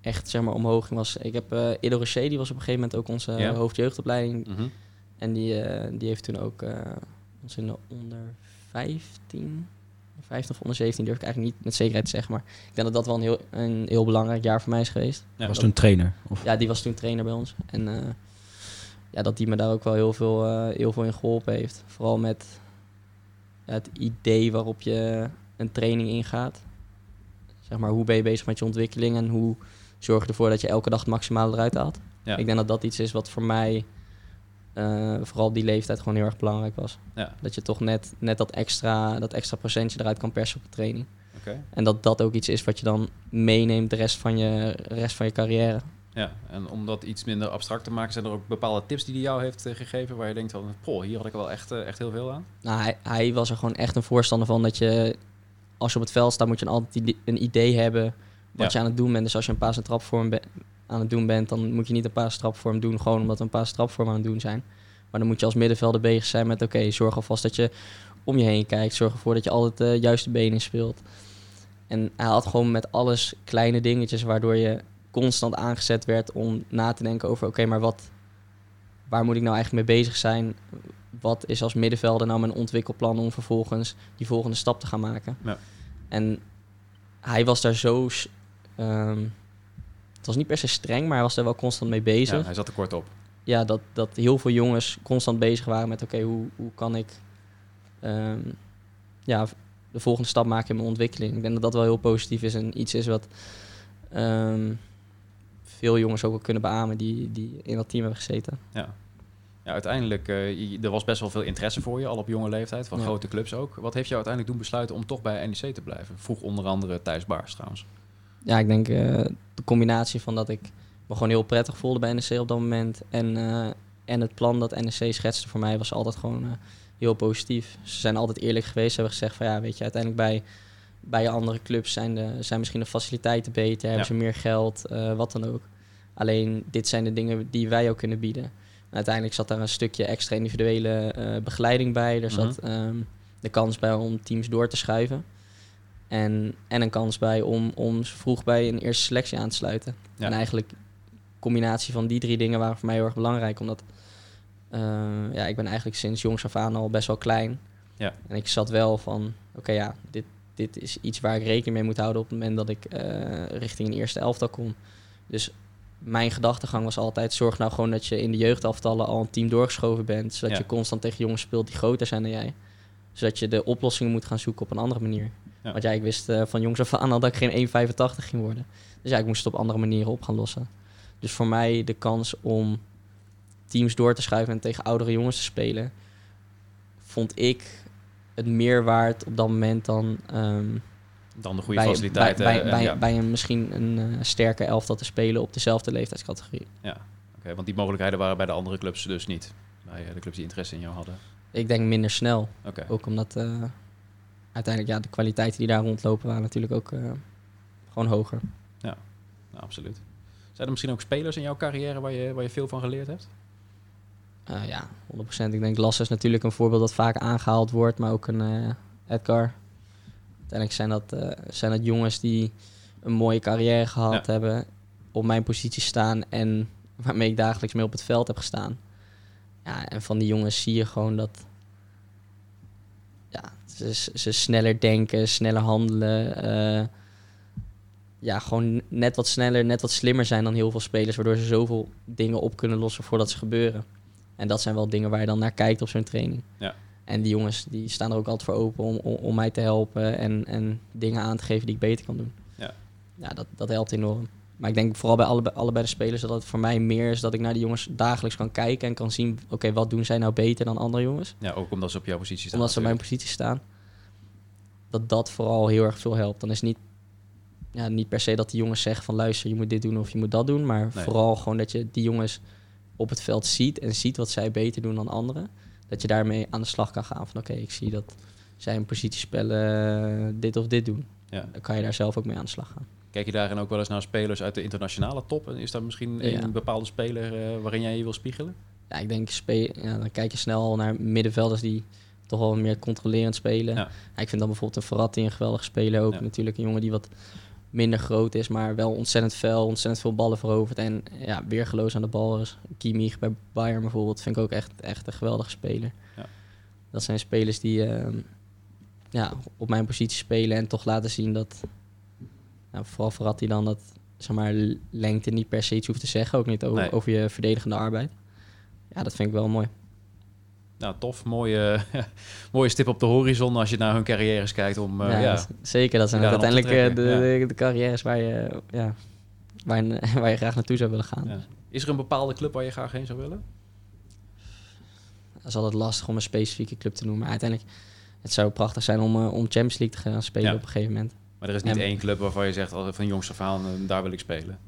echt zeg maar, omhoog ging was... Ik heb uh, Edo Rocher, die was op een gegeven moment ook onze Ja. hoofdjeugdopleiding. Mhm. En die, die heeft toen ook ons in de onder 15, 15 of onder 17 durf ik eigenlijk niet met zekerheid te zeggen. Maar ik denk dat dat wel een heel, een heel belangrijk jaar voor mij is geweest. Ja, was dat- toen trainer. Of? Ja, die was toen trainer bij ons. En eh, ja, dat die me daar ook wel heel veel, eh, heel veel in geholpen heeft. Vooral met ja, het idee waarop je een training ingaat. Zeg maar, hoe ben je bezig met je ontwikkeling en hoe zorg je ervoor dat je elke dag het maximale eruit haalt. Ja. Ik denk dat dat iets is wat voor mij, eh, vooral op die leeftijd, gewoon heel erg belangrijk was. Ja. Dat je toch net, net dat, extra, dat extra procentje eruit kan persen op de training. En dat dat ook iets is wat je dan meeneemt de rest van je, rest van je carrière. Ja, en om dat iets minder abstract te maken, zijn er ook bepaalde tips die hij jou heeft eh, gegeven waar je denkt van, poh, hier had ik wel echt, eh, echt heel veel aan. Nou, hij, hij was er gewoon echt een voorstander van dat je, als je op het veld staat, moet je altijd een idee hebben wat Ja. je aan het doen bent. Dus als je een paas en trap voor hem be- aan het doen bent, dan moet je niet een paas en trap voor hem doen, gewoon omdat we een paas en trap voor hem aan het doen zijn. Maar dan moet je als middenvelder bezig zijn met, oké, zorg alvast dat je om je heen kijkt. Zorg ervoor dat je altijd de juiste benen speelt. En hij had gewoon met alles kleine dingetjes waardoor je constant aangezet werd om na te denken over, oké, maar wat, waar moet ik nou eigenlijk mee bezig zijn? Wat is als middenvelder nou mijn ontwikkelplan om vervolgens die volgende stap te gaan maken? Ja. En hij was daar zo, ehm, het was niet per se streng, maar hij was daar wel constant mee bezig Ja, hij zat er kort op. ja, dat, dat heel veel jongens constant bezig waren met... oké, hoe, hoe kan ik ehm, ja, de volgende stap maken in mijn ontwikkeling? Ik denk dat dat wel heel positief is en iets is wat ehm, veel jongens ook wel kunnen beamen... die, die in dat team hebben gezeten. Ja. Ja, uiteindelijk, je- er was best wel veel interesse voor je, al op jonge leeftijd, van Ja. grote clubs ook. Wat heeft jou uiteindelijk doen besluiten om toch bij NEC te blijven? Vroeg onder andere Thijs Baars trouwens. Ja, ik denk eh, combinatie van dat ik me gewoon heel prettig voelde bij NEC op dat moment... en, eh, en het plan dat NEC schetste voor mij was altijd gewoon eh, heel positief. Ze zijn altijd eerlijk geweest. Ze hebben gezegd van ja, weet je, uiteindelijk bij, bij andere clubs zijn, de, zijn misschien de faciliteiten beter, hebben ze meer geld, eh, wat dan ook. Alleen dit zijn de dingen die wij ook kunnen bieden. En uiteindelijk zat daar een stukje extra individuele begeleiding bij. Er zat ehm, de kans bij om teams door te schuiven. En, en een kans bij om, om vroeg bij een eerste selectie aan te sluiten. Ja. En eigenlijk combinatie van die drie dingen waren voor mij heel erg belangrijk. Omdat eh, ja, ik ben eigenlijk sinds jongs af aan al best wel klein. Ja. En ik zat wel van, oké ja, dit, dit is iets waar ik rekening mee moet houden op het moment dat ik eh, richting een eerste elftal kom. Dus mijn gedachtegang was altijd, zorg nou gewoon dat je in de jeugdaftallen al een team doorgeschoven bent. Zodat Ja. je constant tegen jongens speelt die groter zijn dan jij. Zodat je de oplossingen moet gaan zoeken op een andere manier. Ja. Want ja, ik wist eh, van jongs af aan al dat ik geen 1,85 ging worden. Dus ja, ik moest het op andere manieren op gaan lossen. Dus voor mij de kans om teams door te schuiven en tegen oudere jongens te spelen, vond ik het meer waard op dat moment dan ehm, Dan de goede bij, faciliteiten. bij, bij, en bij, ja. bij een misschien een eh sterke elftal te spelen op dezelfde leeftijdscategorie. Oké, want die mogelijkheden waren bij de andere clubs dus niet. Bij eh, de clubs die interesse in jou hadden. Ik denk minder snel, ook omdat eh, uiteindelijk, ja, de kwaliteiten die daar rondlopen waren natuurlijk ook eh, gewoon hoger. Nou, absoluut. Zijn er misschien ook spelers in jouw carrière waar je, waar je veel van geleerd hebt? Uh, ja, 100%. Ik denk Lasse is natuurlijk een voorbeeld dat vaak aangehaald wordt, maar ook een uh, Edgar. Uiteindelijk zijn dat, uh, zijn dat jongens die een mooie carrière gehad ja. hebben, op mijn positie staan en waarmee ik dagelijks mee op het veld heb gestaan. Ja, en van die jongens zie je gewoon dat ja, ze, ze sneller denken, sneller handelen. ja, gewoon net wat sneller, net wat slimmer zijn dan heel veel spelers, waardoor ze zoveel dingen op kunnen lossen voordat ze gebeuren. En dat zijn wel dingen waar je dan naar kijkt op zo'n training. Ja. En die jongens die staan er ook altijd voor open om, om, om, mij te helpen en, en dingen aan te geven die ik beter kan doen. Ja, ja dat, dat helpt enorm. Maar ik denk vooral bij alle, allebei de spelers dat het voor mij meer is dat ik naar die jongens dagelijks kan kijken en kan zien, oké, wat doen zij nou beter dan andere jongens? Ja, ook omdat ze op jouw positie staan. Omdat ze op mijn positie staan. Dat dat vooral heel erg veel helpt. Dan is niet, ja, niet per se dat die jongens zeggen van luister, je moet dit doen of je moet dat doen. Maar Nee. vooral gewoon dat je die jongens op het veld ziet en ziet wat zij beter doen dan anderen. Dat je daarmee aan de slag kan gaan van oké, ik zie dat zij in positiespellen eh, dit of dit doen. Ja. Dan kan je daar zelf ook mee aan de slag gaan. Kijk je daarin ook wel eens naar spelers uit de internationale top? En is daar misschien Ja. een bepaalde speler eh, waarin jij je wil spiegelen? Ja, ik denk, ja, dan kijk je snel naar middenvelders die toch wel meer controlerend spelen. Ja. Ja, ik vind dan bijvoorbeeld een Verratti een geweldige speler ook. Ja. Natuurlijk een jongen die wat minder groot is, maar wel ontzettend fel, ontzettend veel ballen veroverd en ja, weergeloos aan de bal is. Kimmich bij Bayern bijvoorbeeld vind ik ook echt, echt een geweldige speler. Ja. Dat zijn spelers die ehm, ja, op mijn positie spelen en toch laten zien dat, ja, vooral Verratti dan, dat zeg maar, lengte niet per se iets hoeft te zeggen, ook niet over, Nee. over je verdedigende arbeid. Ja, dat vind ik wel mooi. Nou, tof. Mooie, *laughs* mooie stip op de horizon als je naar hun carrières kijkt. Om, eh, ja, ja, dat is- zeker, dat zijn uiteindelijk eh, de, de, de carrières waar je, ja, waar, je, *laughs* waar je graag naartoe zou willen gaan. ja. Is er een bepaalde club waar je graag heen zou willen? Dat is altijd lastig om een specifieke club te noemen. Maar uiteindelijk, het zou prachtig zijn om, eh, om Champions League te gaan spelen op een gegeven moment. Maar er is niet één club waarvan je zegt oh, van jongs af aan, eh, daar wil ik spelen.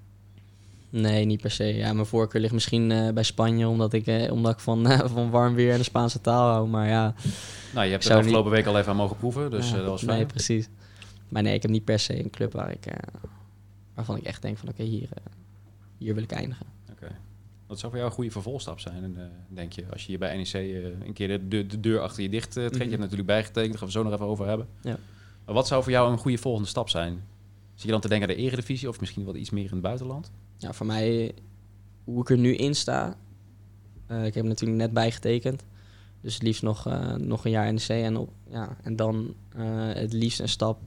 Nee, niet per se. Ja, mijn voorkeur ligt misschien eh, bij Spanje, omdat ik, eh, omdat ik van, *laughs* van warm weer en de Spaanse taal hou. Maar ja, Nou, je hebt er afgelopen week al even aan mogen proeven, dus ja, dat was nee, fijn. precies. Maar nee, ik heb niet per se een club waar ik, waarvan ik echt denk van oké, hier, hier wil ik eindigen. Oké. Wat zou voor jou een goede vervolgstap zijn, en, denk je? Als je hier bij NEC een keer de, de, de deur achter je dicht trekt. Je Mhm. hebt natuurlijk bijgetekend, daar gaan we zo nog even over hebben. Ja. Wat zou voor jou een goede volgende stap zijn? Zit je dan te denken aan de eredivisie of misschien wel iets meer in het buitenland? Ja, voor mij, hoe ik er nu in sta, eh, ik heb natuurlijk net bijgetekend. Dus het liefst nog, eh, nog een jaar NEC en, op, ja, en dan eh, het liefst een stap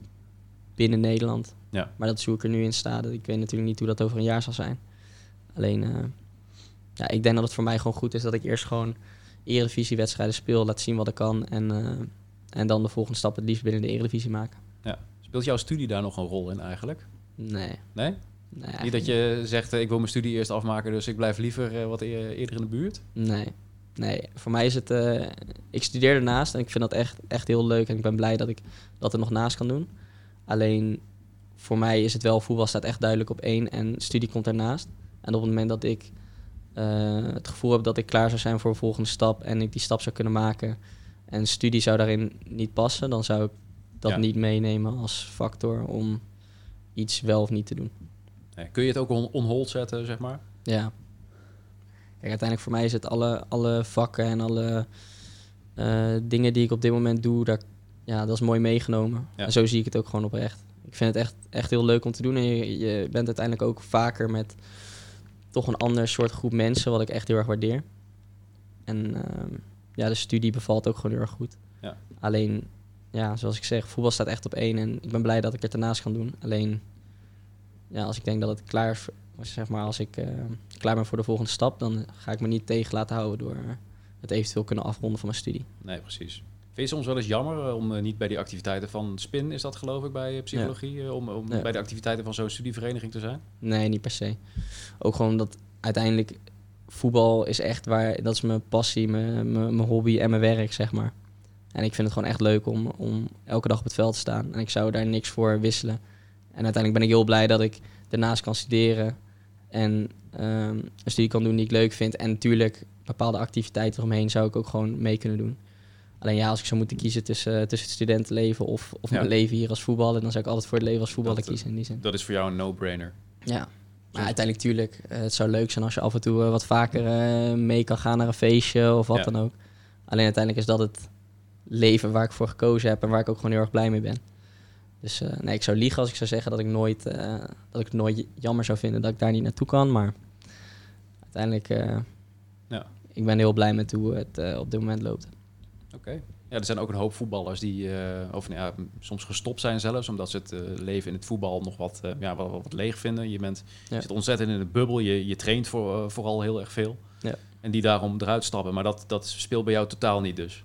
binnen Nederland. Ja. Maar dat is hoe ik er nu in sta. Ik weet natuurlijk niet hoe dat over een jaar zal zijn. Alleen, ja, ik denk dat het voor mij gewoon goed is dat ik eerst gewoon eredivisiewedstrijden speel, laat zien wat ik kan. En, en dan de volgende stap het liefst binnen de eredivisie maken. Speelt jouw studie daar nog een rol in eigenlijk? Nee. Nee? nee Niet dat je zegt, eh, ik wil mijn studie eerst afmaken, dus ik blijf liever eh, wat eerder in de buurt? Nee. Nee, voor mij is het... eh, ik studeer ernaast en ik vind dat echt, echt heel leuk. En ik ben blij dat ik dat er nog naast kan doen. Alleen, voor mij is het wel... Voetbal staat echt duidelijk op één en studie komt ernaast. En op het moment dat ik het gevoel heb dat ik klaar zou zijn voor een volgende stap... en ik die stap zou kunnen maken... en studie zou daarin niet passen... dan zou ik dat Ja. niet meenemen als factor om iets wel of niet te doen. Nee. Kun je het ook on, on hold zetten, zeg maar? Ja. Kijk, uiteindelijk voor mij is het alle, alle vakken en alle eh, dingen die ik op dit moment doe, daar, ja, dat is mooi meegenomen. Ja. En zo zie ik het ook gewoon oprecht. Ik vind het echt, echt heel leuk om te doen. En je, je bent uiteindelijk ook vaker met toch een ander soort groep mensen, wat ik echt heel erg waardeer. En ehm, ja, de studie bevalt ook gewoon heel erg goed. Ja. Alleen, ja, zoals ik zeg, voetbal staat echt op één. En ik ben blij dat ik het ernaast kan doen. Alleen, ja, als ik denk dat het klaar is, zeg maar, als ik eh, klaar ben voor de volgende stap, dan ga ik me niet tegen laten houden door het eventueel kunnen afronden van mijn studie. Nee, precies. Vind je soms wel eens jammer eh, om eh, niet bij die activiteiten van SPIN, is dat geloof ik, bij psychologie, om, om Ja. bij de activiteiten van zo'n studievereniging te zijn? Nee, niet per se. Ook gewoon dat uiteindelijk voetbal is echt waar, dat is mijn passie, mijn, mijn, mijn hobby en mijn werk, zeg maar. En ik vind het gewoon echt leuk om, om elke dag op het veld te staan. En ik zou daar niks voor wisselen. En uiteindelijk ben ik heel blij dat ik daarnaast kan studeren. En ehm, een studie kan doen die ik leuk vind. En natuurlijk bepaalde activiteiten eromheen zou ik ook gewoon mee kunnen doen. Alleen ja, als ik zou moeten kiezen tussen, tussen het studentenleven of, of Ja. mijn leven hier als voetballer, dan zou ik altijd voor het leven als voetballer Dat, eh, kiezen in die zin. Dat is voor jou een no-brainer. Ja. Maar uiteindelijk, tuurlijk, eh, het zou leuk zijn als je af en toe eh, wat vaker eh, mee kan gaan naar een feestje of wat Ja. dan ook. Alleen uiteindelijk is dat het leven waar ik voor gekozen heb en waar ik ook gewoon heel erg blij mee ben. Dus nee, ik zou liegen als ik zou zeggen dat ik nooit, dat ik het nooit jammer zou vinden dat ik daar niet naartoe kan. Maar uiteindelijk, Ja. ik ben heel blij met hoe het op dit moment loopt. Oké. Ja, er zijn ook een hoop voetballers die eh, of, nou ja, soms gestopt zijn zelfs, omdat ze het eh, leven in het voetbal nog wat, eh, ja, wat, wat leeg vinden. Je, bent, Ja. je zit ontzettend in de bubbel, je, je traint voor, vooral heel erg veel. Ja. En die daarom eruit stappen. Maar dat, dat speelt bij jou totaal niet dus.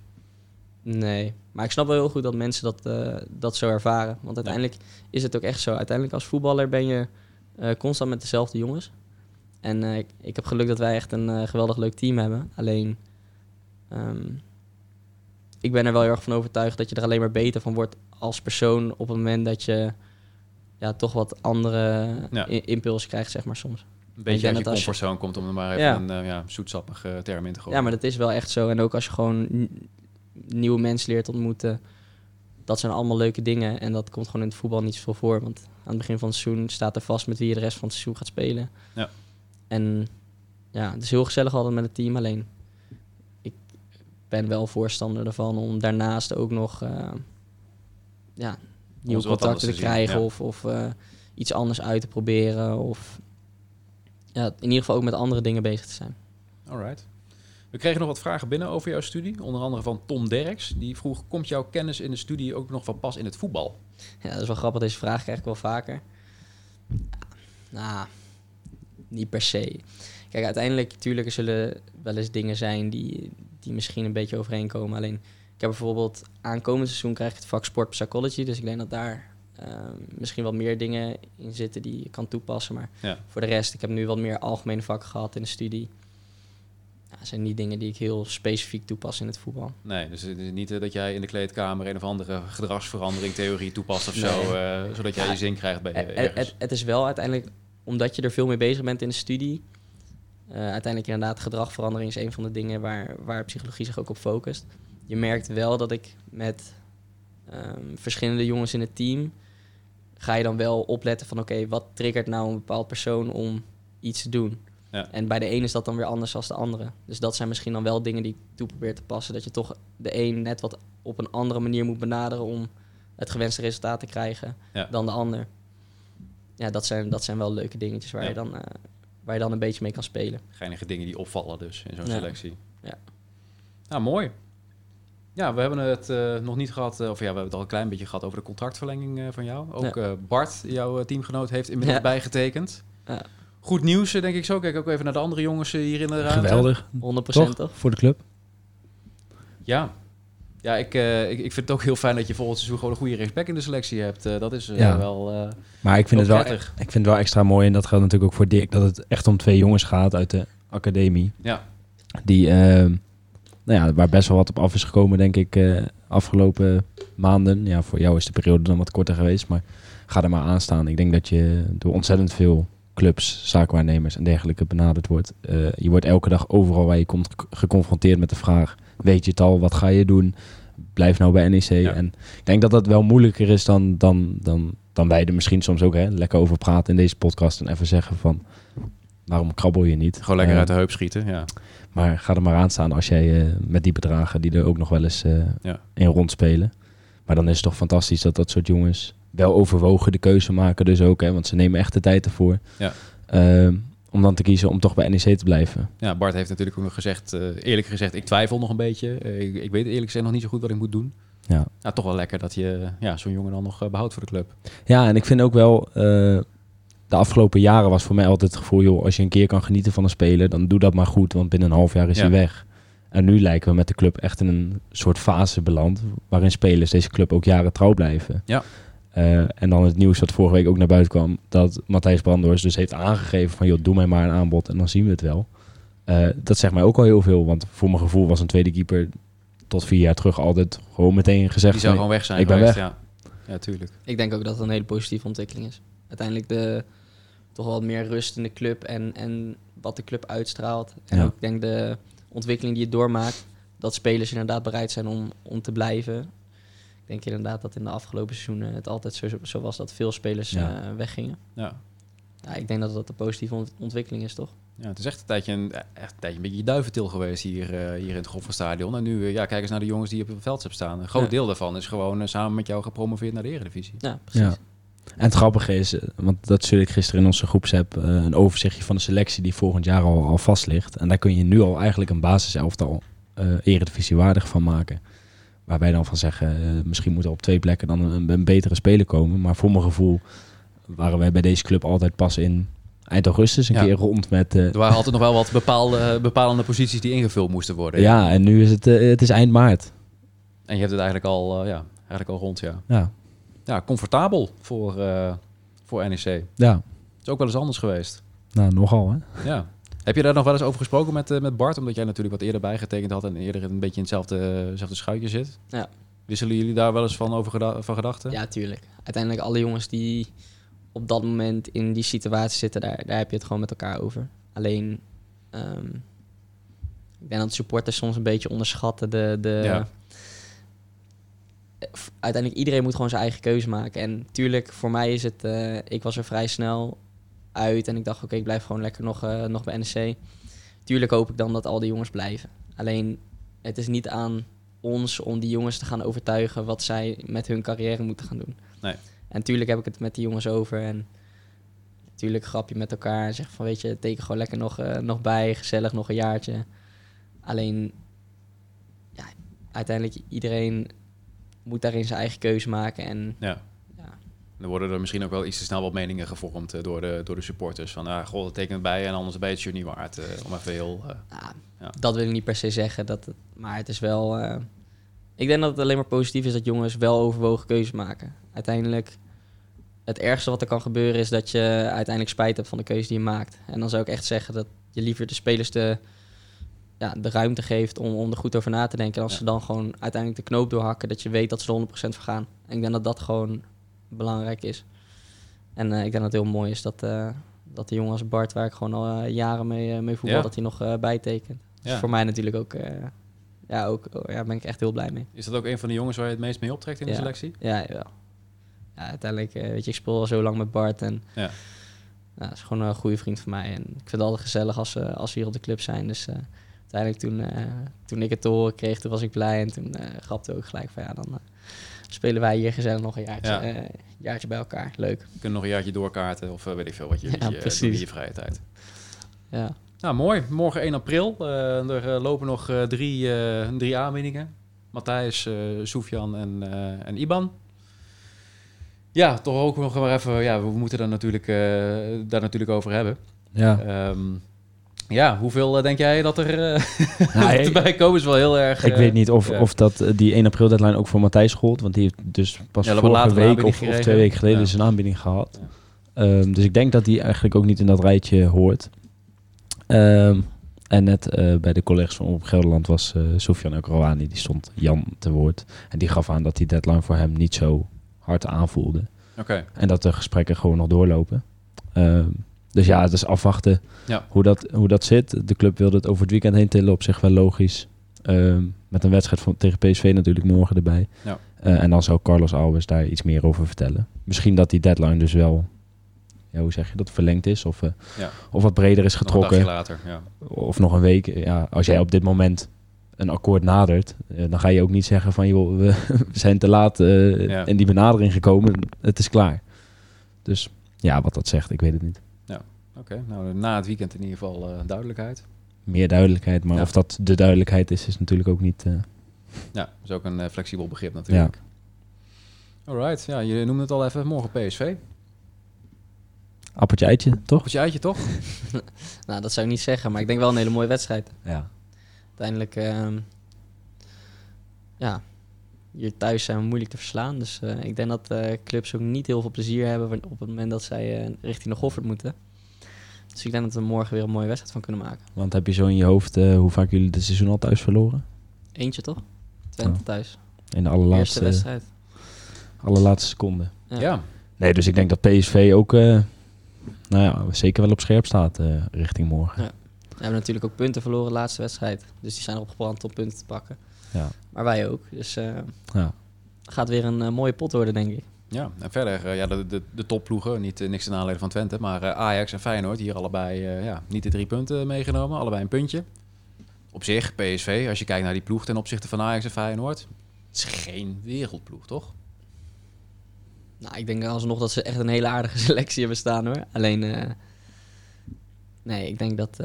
Nee, maar ik snap wel heel goed dat mensen dat, dat zo ervaren. Want uiteindelijk is het ook echt zo. Uiteindelijk als voetballer ben je constant met dezelfde jongens. En ik, ik heb geluk dat wij echt een geweldig leuk team hebben. Alleen, ehm, ik ben er wel heel erg van overtuigd dat je er alleen maar beter van wordt als persoon op het moment dat je ja, toch wat andere Ja. impulsen krijgt, zeg maar soms. Een beetje uit je comfortzone komt om er maar even Ja. een eh, ja, zoetsappige term in te gooien. Ja, maar dat is wel echt zo. En ook als je gewoon nieuwe mensen leert ontmoeten, dat zijn allemaal leuke dingen. En dat komt gewoon in het voetbal niet zoveel voor. Want aan het begin van het seizoen staat er vast met wie je de rest van het seizoen gaat spelen. Ja. En ja, het is heel gezellig altijd met het team. Alleen ben wel voorstander ervan om daarnaast ook nog eh, ja, nieuwe contacten te te zien, krijgen ja. of, of eh, iets anders uit te proberen. Of ja, in ieder geval ook met andere dingen bezig te zijn. Alright. We kregen nog wat vragen binnen over jouw studie. Onder andere van Tom Derks. Die vroeg, komt jouw kennis in de studie ook nog van pas in het voetbal? Ja, dat is wel grappig. Deze vraag krijg ik wel vaker. Nou, niet per se. Kijk, uiteindelijk, natuurlijk, er zullen wel eens dingen zijn die, die misschien een beetje overeenkomen. Alleen, ik heb bijvoorbeeld aankomend seizoen krijg ik het vak Sport Psychology. Dus ik denk dat daar ehm, misschien wat meer dingen in zitten die je kan toepassen. Maar Ja. voor de rest, ik heb nu wat meer algemene vakken gehad in de studie. Ja, zijn niet dingen die ik heel specifiek toepas in het voetbal. Nee, dus het is niet eh, dat jij in de kleedkamer een of andere gedragsverandering theorie toepast of Nee. zo. eh, zodat jij Ja, je zin krijgt bij je het, het, het is wel uiteindelijk, omdat je er veel mee bezig bent in de studie. Eh, uiteindelijk inderdaad, gedragverandering is een van de dingen waar, waar psychologie zich ook op focust. Je merkt wel dat ik met ehm, verschillende jongens in het team. ga je dan wel opletten van: oké, wat triggert nou een bepaald persoon om iets te doen? Ja. En bij de een is dat dan weer anders dan de andere. Dus dat zijn misschien dan wel dingen die ik toe probeer te passen. Dat je toch de een net wat op een andere manier moet benaderen om het gewenste resultaat te krijgen Ja. dan de ander. Ja, dat zijn, dat zijn wel leuke dingetjes waar, Ja. je dan, eh, waar je dan een beetje mee kan spelen. Geinige dingen die opvallen dus in zo'n Ja. selectie. Ja. Nou, mooi. Ja, we hebben het eh, nog niet gehad, eh, of ja, we hebben het al een klein beetje gehad over de contractverlenging eh, van jou. Ook eh, Bart, jouw teamgenoot, heeft inmiddels Ja. bijgetekend. Ja. Goed nieuws, denk ik zo. Kijk ook even naar de andere jongens hier in de ruimte. Geweldig. 100% Toch? toch? Voor de club. Ja. Ja, ik, eh, ik, ik vind het ook heel fijn dat je volgend seizoen gewoon een goede rechtsback in de selectie hebt. Eh, dat is eh, Ja. wel... Maar ik vind, het wel, prettig. ik vind het wel extra mooi, en dat geldt natuurlijk ook voor Dick, dat het echt om twee jongens gaat uit de academie. Ja. Die, nou ja, waar best wel wat op af is gekomen, denk ik, afgelopen maanden. Ja, voor jou is de periode dan wat korter geweest, maar ga er maar aan staan. Ik denk dat je door ontzettend veel clubs, zaakwaarnemers en dergelijke benaderd wordt. Je wordt elke dag overal waar je komt ge- geconfronteerd met de vraag, weet je het al, wat ga je doen? Blijf nou bij NEC. Ja. En ik denk dat dat wel moeilijker is dan, dan, dan, dan wij er misschien soms ook hè, lekker over praten in deze podcast. En even zeggen van, waarom krabbel je niet? gewoon lekker Eh, uit de heup schieten, ja. Maar ga er maar aan staan als jij eh, met die bedragen die er ook nog wel eens eh, Ja. in rondspelen. Maar dan is het toch fantastisch dat dat soort jongens wel overwogen de keuze maken dus ook. Hè, want ze nemen echt de tijd ervoor. Ja. Om dan te kiezen om toch bij NEC te blijven. Ja, Bart heeft natuurlijk ook nog gezegd, eh, eerlijk gezegd, ik twijfel nog een beetje. Eh, ik, ik weet eerlijk gezegd nog niet zo goed wat ik moet doen. Ja. Nou, toch wel lekker dat je ja, zo'n jongen dan nog eh, behoudt voor de club. Ja, en ik vind ook wel, de afgelopen jaren was voor mij altijd het gevoel, joh, als je een keer kan genieten van een speler, dan doe dat maar goed, want binnen een half jaar is Ja. hij weg. En nu lijken we met de club echt in een soort fase beland, waarin spelers deze club ook jaren trouw blijven. Ja. Eh, en dan het nieuws wat vorige week ook naar buiten kwam, dat Matthijs Brandhorst dus heeft aangegeven van, joh, doe mij maar een aanbod en dan zien we het wel. Eh, dat zegt mij ook al heel veel, want voor mijn gevoel was een tweede keeper tot vier jaar terug altijd gewoon meteen gezegd Die zou gewoon weg zijn ik ben geweest, weg. Ja. ja, tuurlijk. Ik denk ook dat het een hele positieve ontwikkeling is. Uiteindelijk de, toch wel wat meer rust in de club en, en wat de club uitstraalt. En Ja. ook ik denk de ontwikkeling die je doormaakt. dat spelers inderdaad bereid zijn om, om te blijven. Ik denk inderdaad dat in de afgelopen seizoenen het altijd zo, zo was dat veel spelers Ja. eh, weggingen. Ja. Ja, ik denk dat dat een positieve ont- ontwikkeling is, toch? Ja, het is echt een tijdje een, echt een, tijdje een beetje duiventil geweest hier, eh, hier in het Gofferstadion. En nu, eh, ja, kijk eens naar de jongens die op het veld hebben staan. Een groot Ja. deel daarvan is gewoon eh, samen met jou gepromoveerd naar de Eredivisie. Ja, precies. Ja. En het grappige is, eh, want dat stuurde ik gisteren in onze groepsapp, eh, een overzichtje van de selectie die volgend jaar al, al vast ligt. En daar kun je nu al eigenlijk een basiselftal eh eredivisie waardig van maken. Waar wij dan van zeggen, eh, misschien moet er op twee plekken dan een, een betere speler komen. Maar voor mijn gevoel waren wij bij deze club altijd pas in eind augustus een Ja. keer rond met... eh, Er waren altijd nog wel wat bepaalde, bepalende posities die ingevuld moesten worden. ja, en nu is het, eh, het is eind maart. En je hebt het eigenlijk al, eh, ja, eigenlijk al rond, ja. Ja, Ja, comfortabel voor, eh, voor NEC. ja. is ook wel eens anders geweest. nou nogal hè. Ja. Heb je daar nog wel eens over gesproken met, eh, met Bart? Omdat jij natuurlijk wat eerder bijgetekend had en eerder een beetje in hetzelfde, hetzelfde schuitje zit. Ja. Wisselen jullie daar wel eens van over geda- van gedachten? Ja, tuurlijk. Uiteindelijk alle jongens die op dat moment in die situatie zitten, daar, daar heb je het gewoon met elkaar over. Alleen, ehm, ik denk dat supporters soms een beetje onderschatten de... de Ja. Eh, Uiteindelijk, iedereen moet gewoon zijn eigen keuze maken. En tuurlijk, voor mij is het... eh, ik was er vrij snel uit en ik dacht, oké, ik blijf gewoon lekker nog, eh, nog bij NEC. Tuurlijk hoop ik dan dat al die jongens blijven. Alleen, het is niet aan ons om die jongens te gaan overtuigen wat zij met hun carrière moeten gaan doen. Nee. En tuurlijk heb ik het met die jongens over en natuurlijk grap je met elkaar en zeg van weet je, teken gewoon lekker nog, eh, nog bij, gezellig nog een jaartje. Alleen, ja, uiteindelijk iedereen moet daarin zijn eigen keuze maken en Ja. Dan worden er misschien ook wel iets te snel wat meningen gevormd eh, door, de, door de supporters. Van, ah, goh, dat tekent bij en anders je het shirt niet waard. eh, om even heel... eh, nou, Ja. dat wil ik niet per se zeggen, dat het, maar het is wel... ik denk dat het alleen maar positief is dat jongens wel overwogen keuzes maken. Uiteindelijk, het ergste wat er kan gebeuren is dat je uiteindelijk spijt hebt van de keuze die je maakt. En dan zou ik echt zeggen dat je liever de spelers de, ja, de ruimte geeft om, om er goed over na te denken. En als Ja. ze dan gewoon uiteindelijk de knoop doorhakken, dat je weet dat ze er 100% voor gaan. En ik denk dat dat gewoon belangrijk is. En eh, ik denk dat het heel mooi is dat, eh, dat de jongen als Bart, waar ik gewoon al eh, jaren mee, mee voetbal, Ja. dat hij nog bijtekent. Ja. Dus voor mij natuurlijk ook, ja, ook oh, ja, ben ik echt heel blij mee. Is dat ook een van de jongens waar je het meest mee optrekt in de Ja. selectie? Ja, jawel. Ja, uiteindelijk, weet je, ik speel al zo lang met Bart en Ja. nou, is gewoon een goede vriend van mij. En ik vind het altijd gezellig als, ze als we hier op de club zijn. Dus uiteindelijk toen, toen ik het te horen kreeg, toen was ik blij. En toen grapte ook gelijk van ja, dan spelen wij hier gezellig nog een jaartje, Ja. eh, jaartje bij elkaar. Leuk. We kunnen nog een jaartje doorkaarten of eh, weet ik veel wat je, Ja, je eh, in je vrije tijd. Ja. Nou, mooi. Morgen 1 april. Eh, er lopen nog eh, drie, eh, drie aanbiedingen. Matthijs, eh Soefjan en, eh, en Iban. Ja, toch ook nog maar even... Ja, we moeten daar natuurlijk, eh, daar natuurlijk over hebben. Ja. Ehm, ja, hoeveel eh, denk jij dat er eh, *laughs* Nou, erbij komen? Is wel heel erg... Ik eh, weet niet of, of dat eh, die 1 april deadline ook voor Matthijs gold. Want die heeft dus pas Ja, vorige week of, of twee weken geleden zijn aanbieding gehad. Ehm, dus ik denk dat die eigenlijk ook niet in dat rijtje hoort. Ehm, en net eh, bij de collega's van Op Gelderland was eh Sofian die stond Jan te woord. En die gaf aan dat die deadline voor hem niet zo hard aanvoelde. Oké, En dat de gesprekken gewoon nog doorlopen. Ehm, dus ja, het is afwachten Ja. hoe, dat, hoe dat zit. De club wilde het over het weekend heen tillen, op zich wel logisch. Ehm, met een wedstrijd van, tegen PSV natuurlijk morgen erbij. Ja. Eh, en dan zou Carlos Alves daar iets meer over vertellen. Misschien dat die deadline dus wel, ja, hoe zeg je dat, verlengd is. Of, eh, Ja. of wat breder is nog een getrokken. dagje later. Ja. Of nog een week. Ja, als jij op dit moment een akkoord nadert, eh, dan ga je ook niet zeggen van joh, we, *laughs* we zijn te laat in die benadering gekomen. Het is klaar. Dus ja, wat dat zegt, ik weet het niet. Oké, nou na het weekend in ieder geval eh, duidelijkheid. Meer duidelijkheid, maar Ja. of dat de duidelijkheid is, is natuurlijk ook niet. eh, Ja, dat is ook een eh, flexibel begrip natuurlijk. Alright, ja, je noemde het al even. Morgen PSV. appeltje eitje, toch? Appeltje eitje, toch? *laughs* Nou, dat zou ik niet zeggen, maar ik denk wel een hele mooie wedstrijd. Ja. Uiteindelijk, ehm, ja, hier thuis zijn we moeilijk te verslaan. Dus eh, ik denk dat eh, clubs ook niet heel veel plezier hebben op het moment dat zij eh, richting de Goffert moeten. Dus ik denk dat we morgen weer een mooie wedstrijd van kunnen maken. Want heb je zo in je hoofd eh, hoe vaak jullie dit seizoen al thuis verloren? Eentje toch? Twente Ja. thuis. In de Eerste allerlaatste, wedstrijd. allerlaatste seconde. Ja. Ja. Nee, dus ik denk dat PSV ook, eh, nou ja, zeker wel op scherp staat eh, richting morgen. Ja. We hebben natuurlijk ook punten verloren de laatste wedstrijd. Dus die zijn erop gebrand om punten te pakken. Ja. Maar wij ook. Dus eh Ja. gaat weer een mooie pot worden, denk ik. Ja, en verder, eh, ja, de, de, de topploegen, niet, eh, niks ten aanleiding van Twente, maar eh, Ajax en Feyenoord, hier allebei ja, niet de drie punten meegenomen, allebei een puntje. Op zich, PSV, als je kijkt naar die ploeg ten opzichte van Ajax en Feyenoord, het is geen wereldploeg, toch? Nou, ik denk alsnog dat ze echt een hele aardige *laughs* selectie hebben staan hoor. Alleen, nee, ik denk dat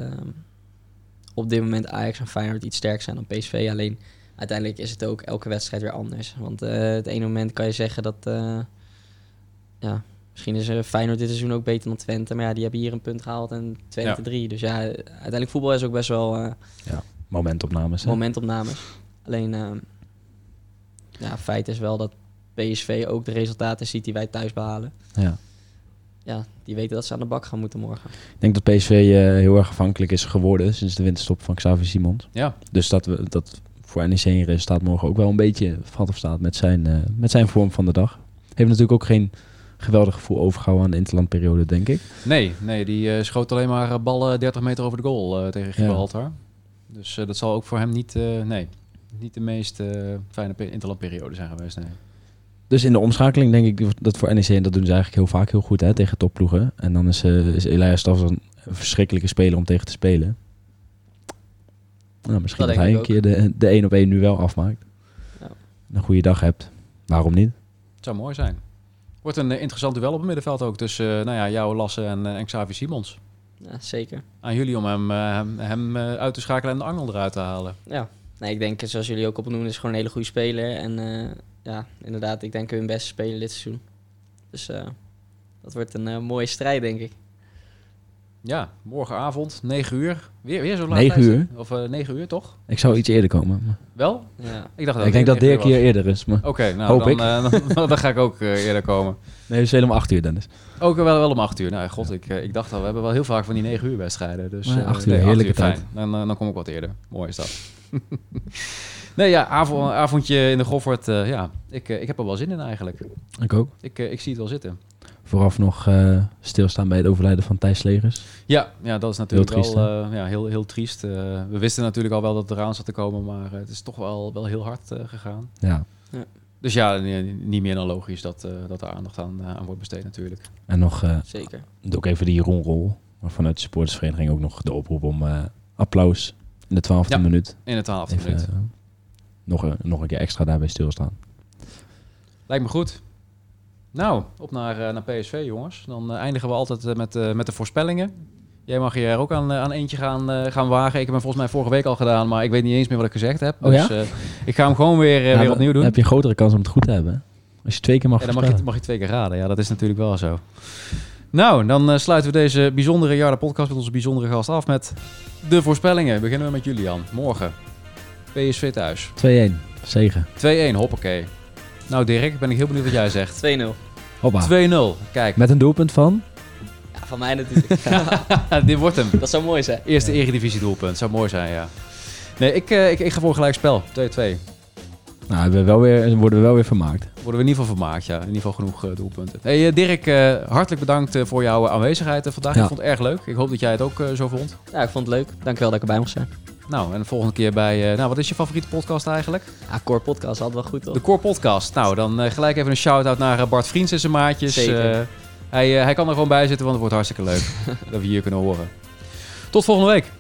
op dit moment Ajax en Feyenoord iets sterker zijn dan PSV. Alleen, uiteindelijk is het ook elke wedstrijd weer anders. Want eh, het ene moment kan je zeggen dat, eh, ja, misschien is eh, Feyenoord dit seizoen ook beter dan Twente. Maar ja, die hebben hier een punt gehaald en Twente Ja. drie. Dus ja, uiteindelijk voetbal is ook best wel eh, Momentopnames. hè? momentopnames. Alleen, ja, feit is wel dat PSV ook de resultaten ziet die wij thuis behalen Ja. ja, die weten dat ze aan de bak gaan moeten morgen. Ik denk dat PSV eh, heel erg afhankelijk is geworden sinds de winterstop van Xavi Simons. Ja, Dus dat, we, dat voor NEC een resultaat morgen ook wel een beetje valt of staat met zijn, eh, met zijn vorm van de dag. Heeft natuurlijk ook geen geweldig gevoel overgehouden aan de interlandperiode, denk ik. nee, nee die eh, schoot alleen maar eh, ballen 30 meter over de goal tegen Gibraltar. Dus eh, dat zal ook voor hem niet, nee, niet de meest fijne pe- interlandperiode zijn geweest, nee. Dus in de omschakeling denk ik dat voor NEC, en dat doen ze eigenlijk heel vaak heel goed hè, tegen topploegen. En dan is, eh is Elias Staffs een verschrikkelijke speler om tegen te spelen. Nou, misschien Dat hij een keer de, de 1 op 1 nu wel afmaakt. Ja. Een goede dag hebt. Waarom niet? Het zou mooi zijn. Wordt een eh, interessant duel op het middenveld ook tussen eh, nou ja, jou, Lasse en, eh, en Xavi Simons. Ja, zeker. Aan jullie om hem, eh, hem, hem eh, uit te schakelen en de angel eruit te halen. Ja, nee, ik denk, zoals jullie ook opnoemen, is gewoon een hele goede speler. En eh, ja, inderdaad, ik denk hun beste speler dit seizoen. Dus eh, dat wordt een mooie strijd, denk ik. Ja, morgenavond, 9 uur. Weer, weer zo laat. 9 tijdstip. uur? Of eh 9 uur, toch? Ik zou iets eerder komen. maar- Wel? Ja. Ik dacht dat ik denk dat het 9 Dirk hier eerder is. Maar... Oké, nou, Hoop dan, ik. eh, *laughs* dan, dan ga ik ook eh, eerder komen. Nee, we spelen om 8 uur, Dennis. Ook wel, wel om 8 uur. Nou, god, ik, eh, ik dacht al, we hebben wel heel vaak van die 9 uur wedstrijden. Dus, Maar eh, 8 uur, nee, heerlijke tijd. Dan, dan kom ik wat eerder. Mooi is dat. *laughs* nee, ja, avond, avondje in de Goffert. eh, ja, ik, ik heb er wel zin in eigenlijk. Ik ook. Ik, ik zie het wel zitten. Vooraf nog eh, stilstaan bij het overlijden van Thijs Slegers. Ja, ja dat is natuurlijk Heel triest, wel eh, ja, heel, heel triest. Eh, we wisten natuurlijk al wel dat het eraan zat te komen, maar eh, het is toch wel, wel heel hard eh, gegaan. Ja. Dus ja, niet meer dan logisch dat, eh, dat er aandacht aan, aan wordt besteed natuurlijk. En nog eh, Zeker. doe ook even die Jeroen-rol. Maar vanuit de supportersvereniging ook nog de oproep om eh, applaus in de twaalfde Ja. minuut. In de twaalfde Even, minuut. nog, een, nog een keer extra daarbij stilstaan. Lijkt me goed. Nou, op naar, eh, naar PSV, jongens. Dan eh, eindigen we altijd eh, met, met de voorspellingen. Jij mag je er ook aan, aan eentje gaan, gaan wagen. Ik heb hem volgens mij vorige week al gedaan, maar ik weet niet eens meer wat ik gezegd heb. Oh dus ja? ik ga hem gewoon weer, Ja, weer opnieuw doen. Dan heb je een grotere kans om het goed te hebben. Als je twee keer mag Ja, dan mag je, mag je twee keer raden. Ja, dat is natuurlijk wel zo. Nou, dan sluiten we deze bijzondere Jarda podcast met onze bijzondere gast af met de voorspellingen. Beginnen we met Julian. Morgen. PSV thuis. 2-1. Zegen. 2-1, hoppakee. Nou Dirk, ben ik heel benieuwd wat jij zegt. 2-0. Hoppa. 2-0. Kijk, Met een doelpunt van? Ja, van mij natuurlijk. *laughs* *laughs* dit wordt hem. dat zou mooi zijn. Eerste eredivisie doelpunt. Zou mooi zijn, ja. Nee, ik, eh, ik, ik ga voor gelijk spel. 2-2. Nou, we wel weer, worden we wel weer vermaakt. Worden we in ieder geval vermaakt, ja. In ieder geval genoeg eh, doelpunten. Hey, eh, Dirk, eh, hartelijk bedankt eh, voor jouw aanwezigheid eh, vandaag. Ja. Ik vond het erg leuk. Ik hoop dat jij het ook eh, zo vond. Ja, ik vond het leuk. Dankjewel dat ik erbij mocht zijn. Nou, en de volgende keer bij... eh, nou, wat is je favoriete podcast eigenlijk? Ja, Core Podcast had wel goed, toch? De Core Podcast. Nou, dan eh, gelijk even een shout-out naar eh, Bart Vriends en zijn maatjes. Zeker. Hij, hij kan er gewoon bij zitten, want het wordt hartstikke leuk *laughs* dat we hier kunnen horen. Tot volgende week.